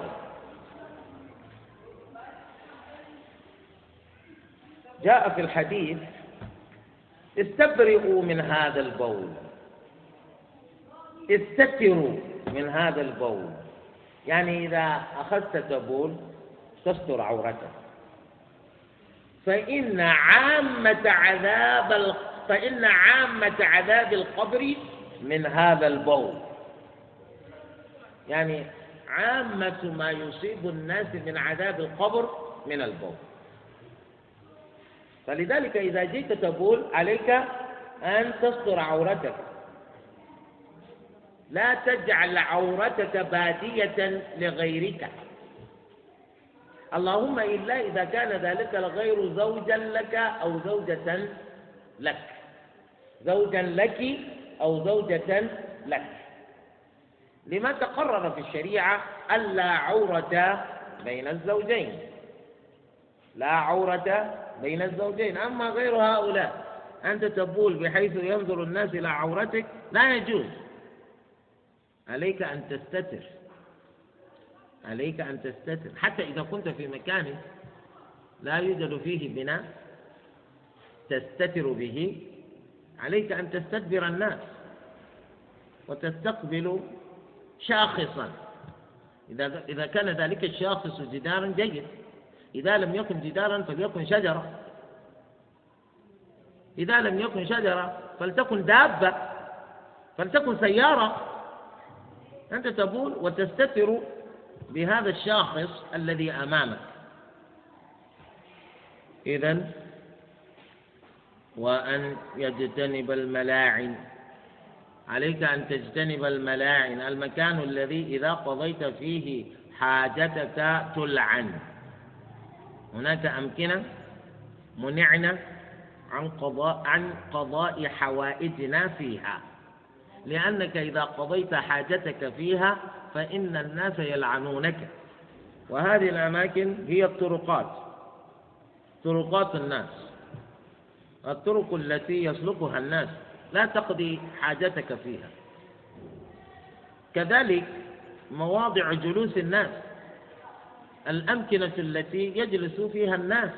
Speaker 2: جاء في الحديث استبرئوا من هذا البول. استتروا من هذا البول. يعني إذا أخذت تبول تستر عورتك فإن عامة عذاب فإن عامة عذاب القبر من هذا البول. يعني عامة ما يصيب الناس من عذاب القبر من البول. فلذلك إذا جئت تقول عليك أن تستر عورتك. لا تجعل عورتك بادية لغيرك. اللهم إلا إذا كان ذلك الغير زوجا لك أو زوجة لك. زوجا لك أو زوجة لك. لما تقرر في الشريعة ألا عورة بين الزوجين. لا عورة بين الزوجين. أما غير هؤلاء أنت تبول بحيث ينظر الناس إلى عورتك؟ لا يجوز. عليك أن تستتر. عليك أن تستتر. حتى إذا كنت في مكان لا يوجد فيه بناء تستتر به. عليك أن تستدبر الناس وتستقبل شاخصا. إذا إذا كان ذلك الشاخص جدارا جيد. إذا لم يكن جدارا فليكن شجرة. إذا لم يكن شجرة فلتكن دابة فلتكن سيارة. أنت تقول وتستتر بهذا الشاخص الذي أمامك. إذا وأن يجتنب الملاعن. عليك أن تجتنب الملاعن المكان الذي إذا قضيت فيه حاجتك تلعن. هناك أمكنة منعنا عن قضاء عن قضاء حوائجنا فيها. لأنك إذا قضيت حاجتك فيها فإن الناس يلعنونك. وهذه الأماكن هي الطرقات. طرقات الناس. الطرق التي يسلكها الناس. لا تقضي حاجتك فيها. كذلك مواضع جلوس الناس. الأمكنة التي يجلس فيها الناس.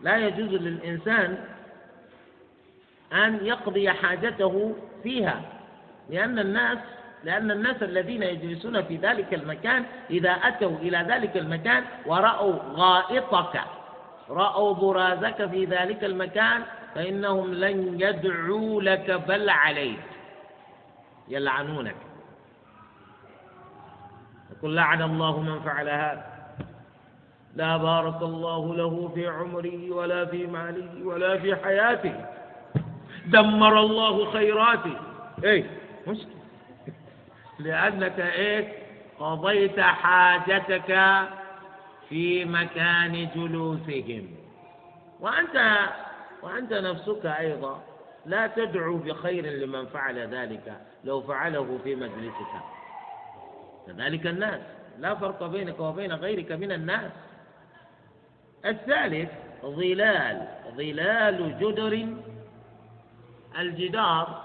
Speaker 2: لا يجوز للإنسان أن يقضي حاجته فيها لأن الناس لأن الناس الذين يجلسون في ذلك المكان إذا أتوا إلى ذلك المكان ورأوا غائطك رأوا برازك في ذلك المكان فإنهم لن يدعوا لك بل عليك يلعنونك. يقول لعن الله من فعل هذا. لا بارك الله له في عمره ولا في ماله ولا في حياته. دمر الله خيراته. إيه مشكلة. لأنك إيه قضيت حاجتك في مكان جلوسهم. وأنت وأنت نفسك أيضا لا تدعو بخير لمن فعل ذلك لو فعله في مجلسك. كذلك الناس. لا فرق بينك وبين غيرك من الناس. الثالث ظلال. ظلال جدر الجدار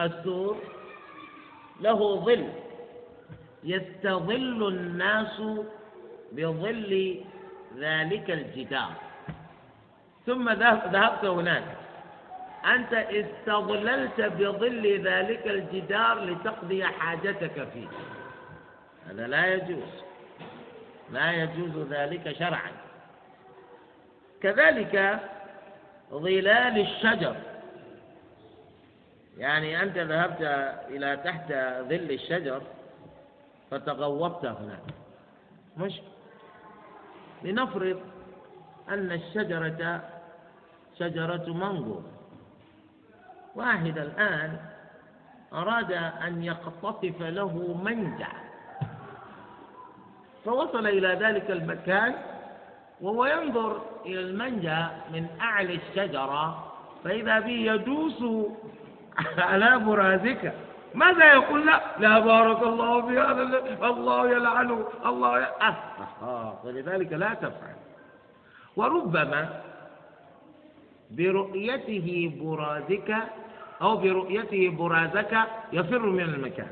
Speaker 2: السور له ظل. يستظل الناس بظل ذلك الجدار. ثم ذهبت هناك. أنت استظللت بظل ذلك الجدار لتقضي حاجتك فيه. هذا لا يجوز. لا يجوز ذلك شرعا. كذلك ظلال الشجر. يعني أنت ذهبت إلى تحت ظل الشجر فتغوطت هناك. مش لنفرض أن الشجرة شجرة مانجو. واحد الآن أراد أن يقتطف له منجع. فوصل إلى ذلك المكان وهو ينظر إلى المنجع من أعلى الشجرة فإذا به يدوس على برازك؟ ماذا يقول؟ لا. لا بارك الله في هذا الله يلعنه. الله ي... آه. آه. ولذلك لا تفعل. وربما برؤيته برازك أو برؤيته برازك يفر من المكان.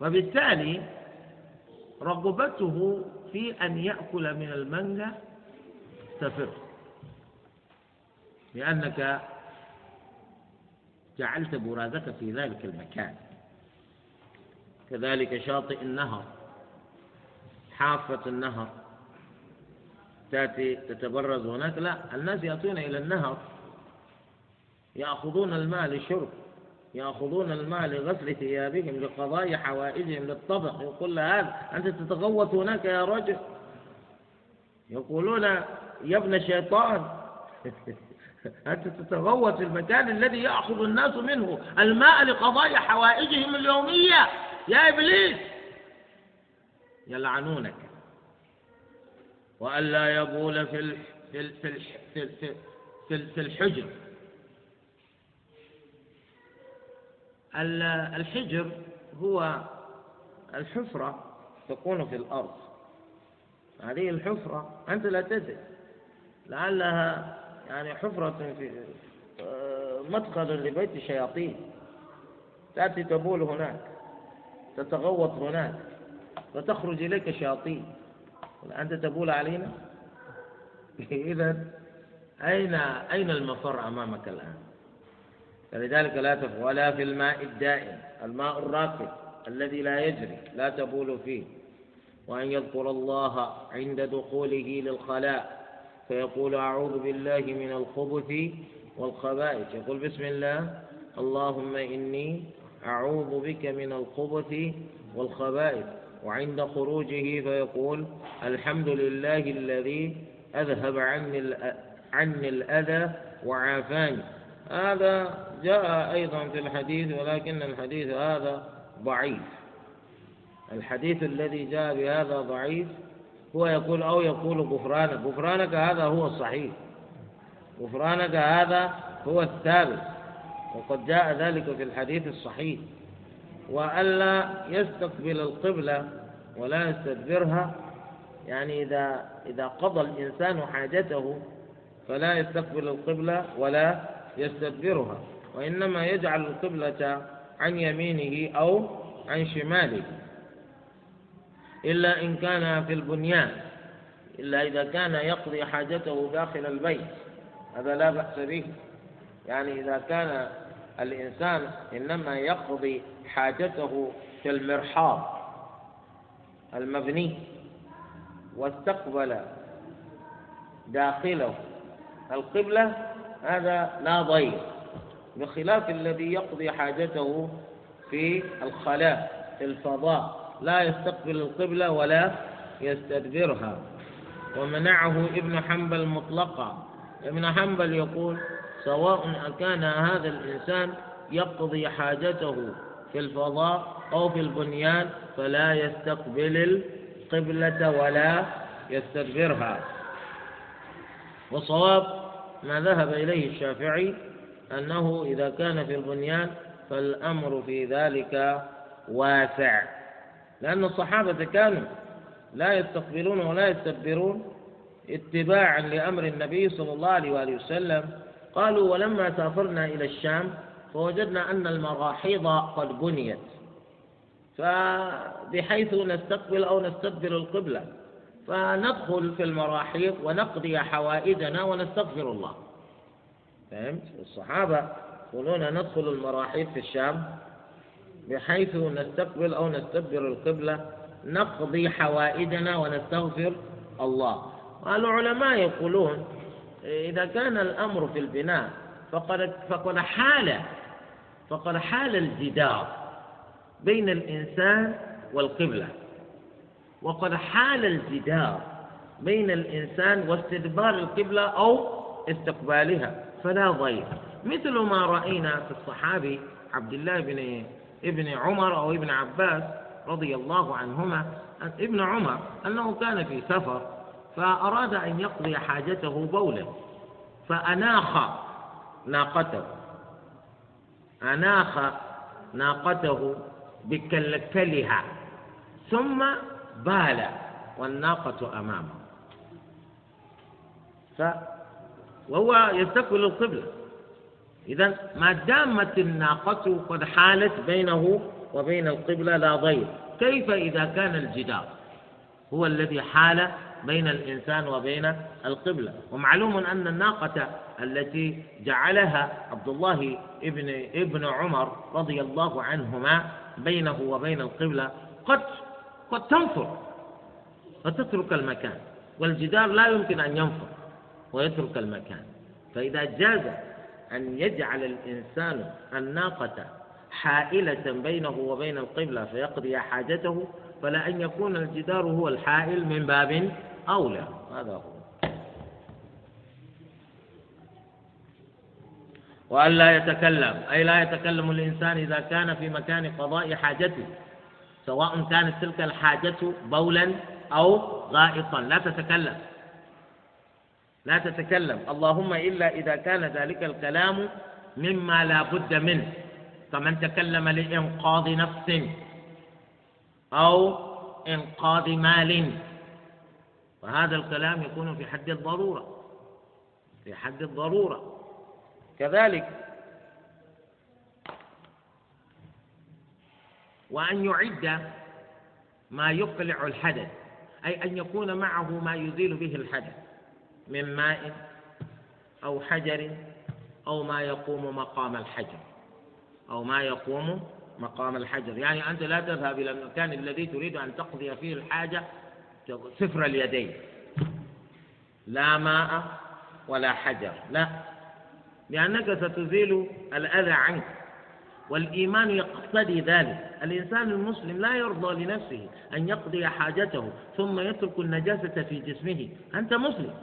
Speaker 2: وبالتالي رغبته في أن يأكل من المانجا تفر. لأنك جعلت برازك في ذلك المكان. كذلك شاطئ النهر حافة النهر تأتي تتبرز هناك. لا الناس يأتون إلى النهر يأخذون الماء للشرب يأخذون الماء لغسل ثيابهم لقضاء حوائجهم للطبخ. يقول هذا أنت تتغوط هناك يا رجل؟ يقولون يا ابن الشيطان. أنت تتغوط في المكان الذي يأخذ الناس منه. الماء لقضاء حوائجهم اليومية. يا إبليس! يلعنونك. وألا يبول في في في في في, في الحجر. الحجر هو الحفرة تكون في الأرض. هذه الحفرة أنت لا تدري. لعلها يعني حفرة في مدخل لبيت الشياطين. تأتي تبول هناك تتغوط هناك وتخرج إليك شياطين. أنت تبول علينا؟ إذا أين أين المفر أمامك الآن؟ فلذلك لا تفعل ولا في الماء الدائم الماء الراكد الذي لا يجري لا تبول فيه. وأن يذكر الله عند دخوله للخلاء. فيقول أعوذ بالله من الخبث والخبائث. يقول بسم الله اللهم إني أعوذ بك من الخبث والخبائث. وعند خروجه فيقول الحمد لله الذي أذهب عني عني الأذى وعافاني. هذا جاء أيضا في الحديث ولكن الحديث هذا ضعيف. الحديث الذي جاء بهذا ضعيف هو يقول أو يقول غفرانك. غفرانك هذا هو الصحيح. غفرانك هذا هو الثابت. وقد جاء ذلك في الحديث الصحيح. وألا يستقبل القبلة ولا يستدبرها. يعني إذا إذا قضى الإنسان حاجته فلا يستقبل القبلة ولا يستدبرها. وإنما يجعل القبلة عن يمينه أو عن شماله. إلا إن كان في البنيان إلا إذا كان يقضي حاجته داخل البيت هذا لا بأس به. يعني إذا كان الإنسان إنما يقضي حاجته في المرحاض المبني واستقبل داخله القبلة هذا لا ضير بخلاف الذي يقضي حاجته في الخلاء في الفضاء. لا يستقبل القبلة ولا يستدبرها. ومنعه ابن حنبل مطلقا. ابن حنبل يقول سواء كان هذا الإنسان يقضي حاجته في الفضاء أو في البنيان فلا يستقبل القبلة ولا يستدبرها. وصواب ما ذهب إليه الشافعي أنه إذا كان في البنيان فالأمر في ذلك واسع. لأن الصحابة كانوا لا يستقبلون ولا يستدبرون اتباعا لأمر النبي صلى الله عليه وآله وسلم. قالوا ولما سافرنا إلى الشام فوجدنا أن المراحيض قد بنيت. فبحيث نستقبل أو نستدبر القبلة فندخل في المراحيض ونقضي حوائجنا ونستغفر الله. فهمت؟ الصحابة يقولون ندخل المراحيض في الشام بحيث نستقبل أو نستدبر القبلة نقضي حوائجنا ونستغفر الله. العلماء يقولون إذا كان الأمر في البناء فقد فقد حال فقد حال الجدار بين الإنسان والقبلة. وقد حال الجدار بين الإنسان واستدبار القبلة أو استقبالها فلا ضير. مثل ما رأينا في الصحابي عبد الله بن ابن عمر أو ابن عباس رضي الله عنهما ابن عمر أنه كان في سفر فأراد أن يقضي حاجته بولا فأناخ ناقته أناخ ناقته بكلكلها ثم بال والناقة أمامه. ف وهو يستقبل القبلة. إذا ما دامت الناقة قد حالت بينه وبين القبلة لا ضير. كيف إذا كان الجدار هو الذي حال بين الإنسان وبين القبلة؟ ومعلوم أن الناقة التي جعلها عبد الله ابن ابن عمر رضي الله عنهما بينه وبين القبلة قد قد تنفر وتترك المكان. والجدار لا يمكن أن ينفر ويترك المكان. فإذا جاز أن يجعل الإنسان الناقة حائلة بينه وبين القبلة فيقضي حاجته فلا أن يكون الجدار هو الحائل من باب أولى. هذا هو. وأن لا يتكلم أي لا يتكلم الإنسان إذا كان في مكان قضاء حاجته سواء كانت تلك الحاجة بولا أو غائطا. لا تتكلم. لا تتكلم. اللهم إلا إذا كان ذلك الكلام مما لا بد منه. كمن تكلم لإنقاذ نفس أو إنقاذ مال. وهذا الكلام يكون في حد الضرورة. في حد الضرورة. كذلك وأن يعد ما يقلع الحدث أي أن يكون معه ما يزيل به الحدث. من ماء أو حجر أو ما يقوم مقام الحجر. أو ما يقوم مقام الحجر. يعني أنت لا تذهب إلى المكان الذي تريد أن تقضي فيه الحاجة صفر اليدين. لا ماء ولا حجر. لا. لأنك ستزيل الأذى عنك. والإيمان يقتضي ذلك. الإنسان المسلم لا يرضى لنفسه أن يقضي حاجته ثم يترك النجاسة في جسمه. أنت مسلم.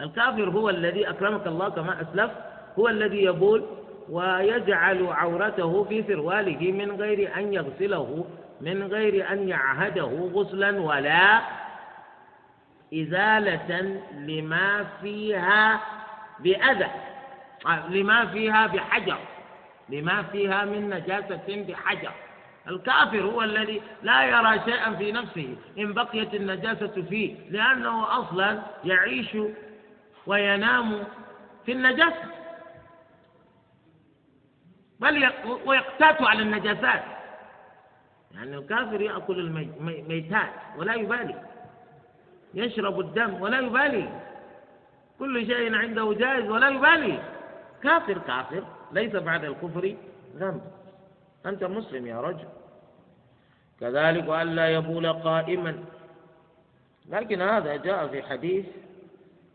Speaker 2: الكافر هو الذي أكرمك الله كما أسلف هو الذي يبول ويجعل عورته في سرواله من غير أن يغسله من غير أن يعهده غسلا ولا إزالة لما فيها بأذى لما فيها بحجر لما فيها من نجاسة بحجر. الكافر هو الذي لا يرى شيئا في نفسه إن بقيت النجاسة فيه لأنه أصلا يعيش وينام في النجاسة. بل ويقتات على النجاسات. يعني الكافر يأكل الميتات ولا يبالي. يشرب الدم ولا يبالي. كل شيء عنده جائز ولا يبالي. كافر كافر. ليس بعد الكفر ذنب. أنت مسلم يا رجل. كذلك ألا يبول قائما. لكن هذا جاء في حديث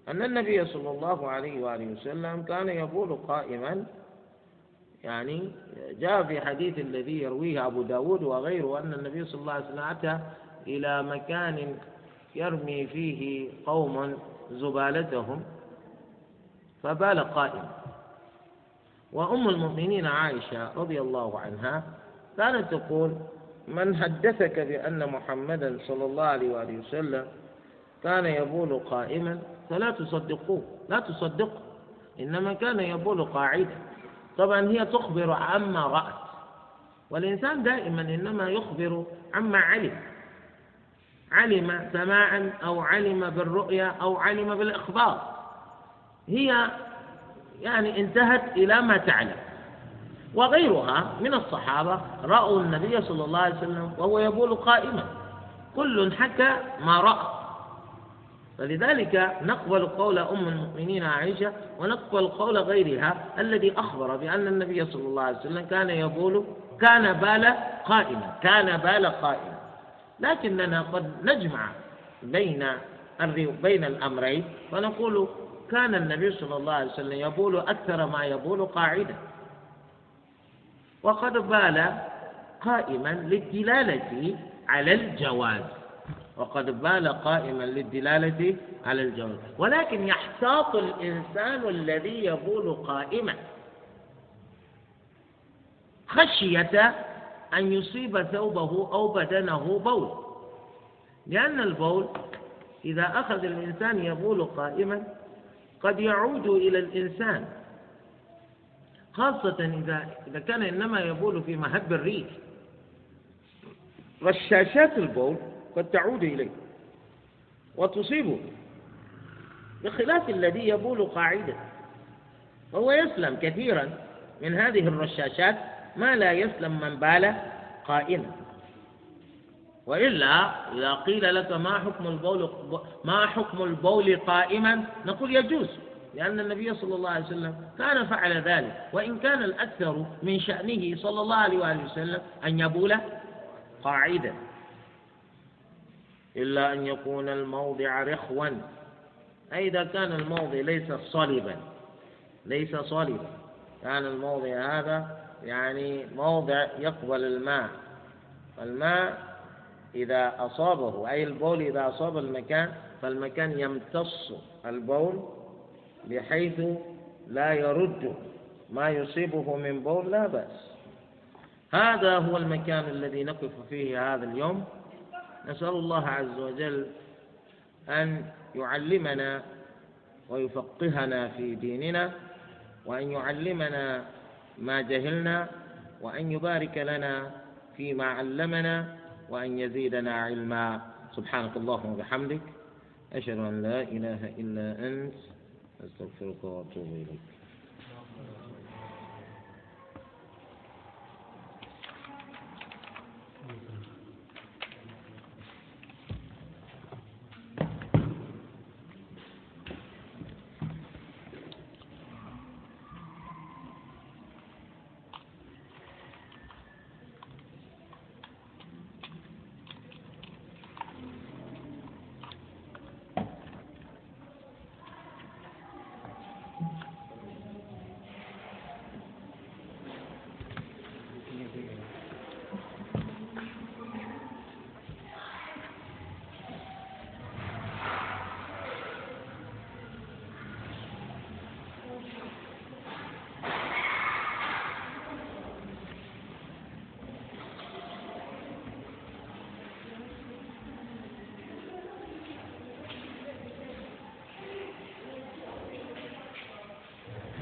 Speaker 2: أن النبي صلى الله عليه وآله وسلم كان يبول قائما يعني جاء في حديث الذي يرويه أبو داود وغيره أن النبي صلى الله عليه وسلم أتى إلى مكان يرمي فيه قوم زبالتهم فبال قائما وأم المؤمنين عائشة رضي الله عنها كانت تقول من حدثك بأن محمدا صلى الله عليه وآله وسلم كان يبول قائما فلا تصدقوه. لا تصدقه إنما كان يبول قاعدا طبعا هي تخبر عما رأت. والإنسان دائما إنما يخبر عما علم. علم سماعا أو علم بالرؤيا أو علم بالإخبار. هي يعني انتهت إلى ما تعلم. وغيرها من الصحابة رأوا النبي صلى الله عليه وسلم وهو يبول قائما. كل حكى ما رأى. فلذلك نقبل قول أم المؤمنين عائشة ونقبل قول غيرها الذي أخبر بأن النبي صلى الله عليه وسلم كان يقول كان بال قائما كان بال قائما. لكننا قد نجمع بين بين الأمرين ونقول كان النبي صلى الله عليه وسلم يبول أكثر ما يبول قاعدا. وقد بال قائما للدلالة على الجواز. وقد بال قائما للدلالة على الجواز ولكن يحتاط الإنسان الذي يبول قائما. خشية أن يصيب ثوبه أو بدنه بول. لأن البول إذا أخذ الإنسان يبول قائما قد يعود إلى الإنسان. خاصة إذا إذا كان إنما يبول في مهب الريح. رشاشات البول قد تعود إليه وتصيبه بخلاف الذي يبول قاعدا وهو يسلم كثيرا من هذه الرشاشات ما لا يسلم من بال قائما. وإلا إذا قيل لك ما حكم البول ما حكم البول قائما نقول يجوز لأن النبي صلى الله عليه وسلم كان فعل ذلك. وإن كان الأكثر من شأنه صلى الله عليه وسلم أن يبول قاعدا. إلا أن يكون الموضع رخوا. أي إذا كان الموضع ليس صلبا ليس صلبا. كان الموضع هذا يعني موضع يقبل الماء. الماء إذا أصابه أي البول إذا أصاب المكان فالمكان يمتص البول بحيث لا يرد ما يصيبه من بول لا بأس. هذا هو المكان الذي نقف فيه هذا اليوم. نسأل الله عز وجل أن يعلمنا ويفقهنا في ديننا وأن يعلمنا ما جهلنا وأن يبارك لنا فيما علمنا وأن يزيدنا علما. سبحانك اللهم وبحمدك أشهد أن لا إله إلا أنت أستغفرك وأتوب إليك.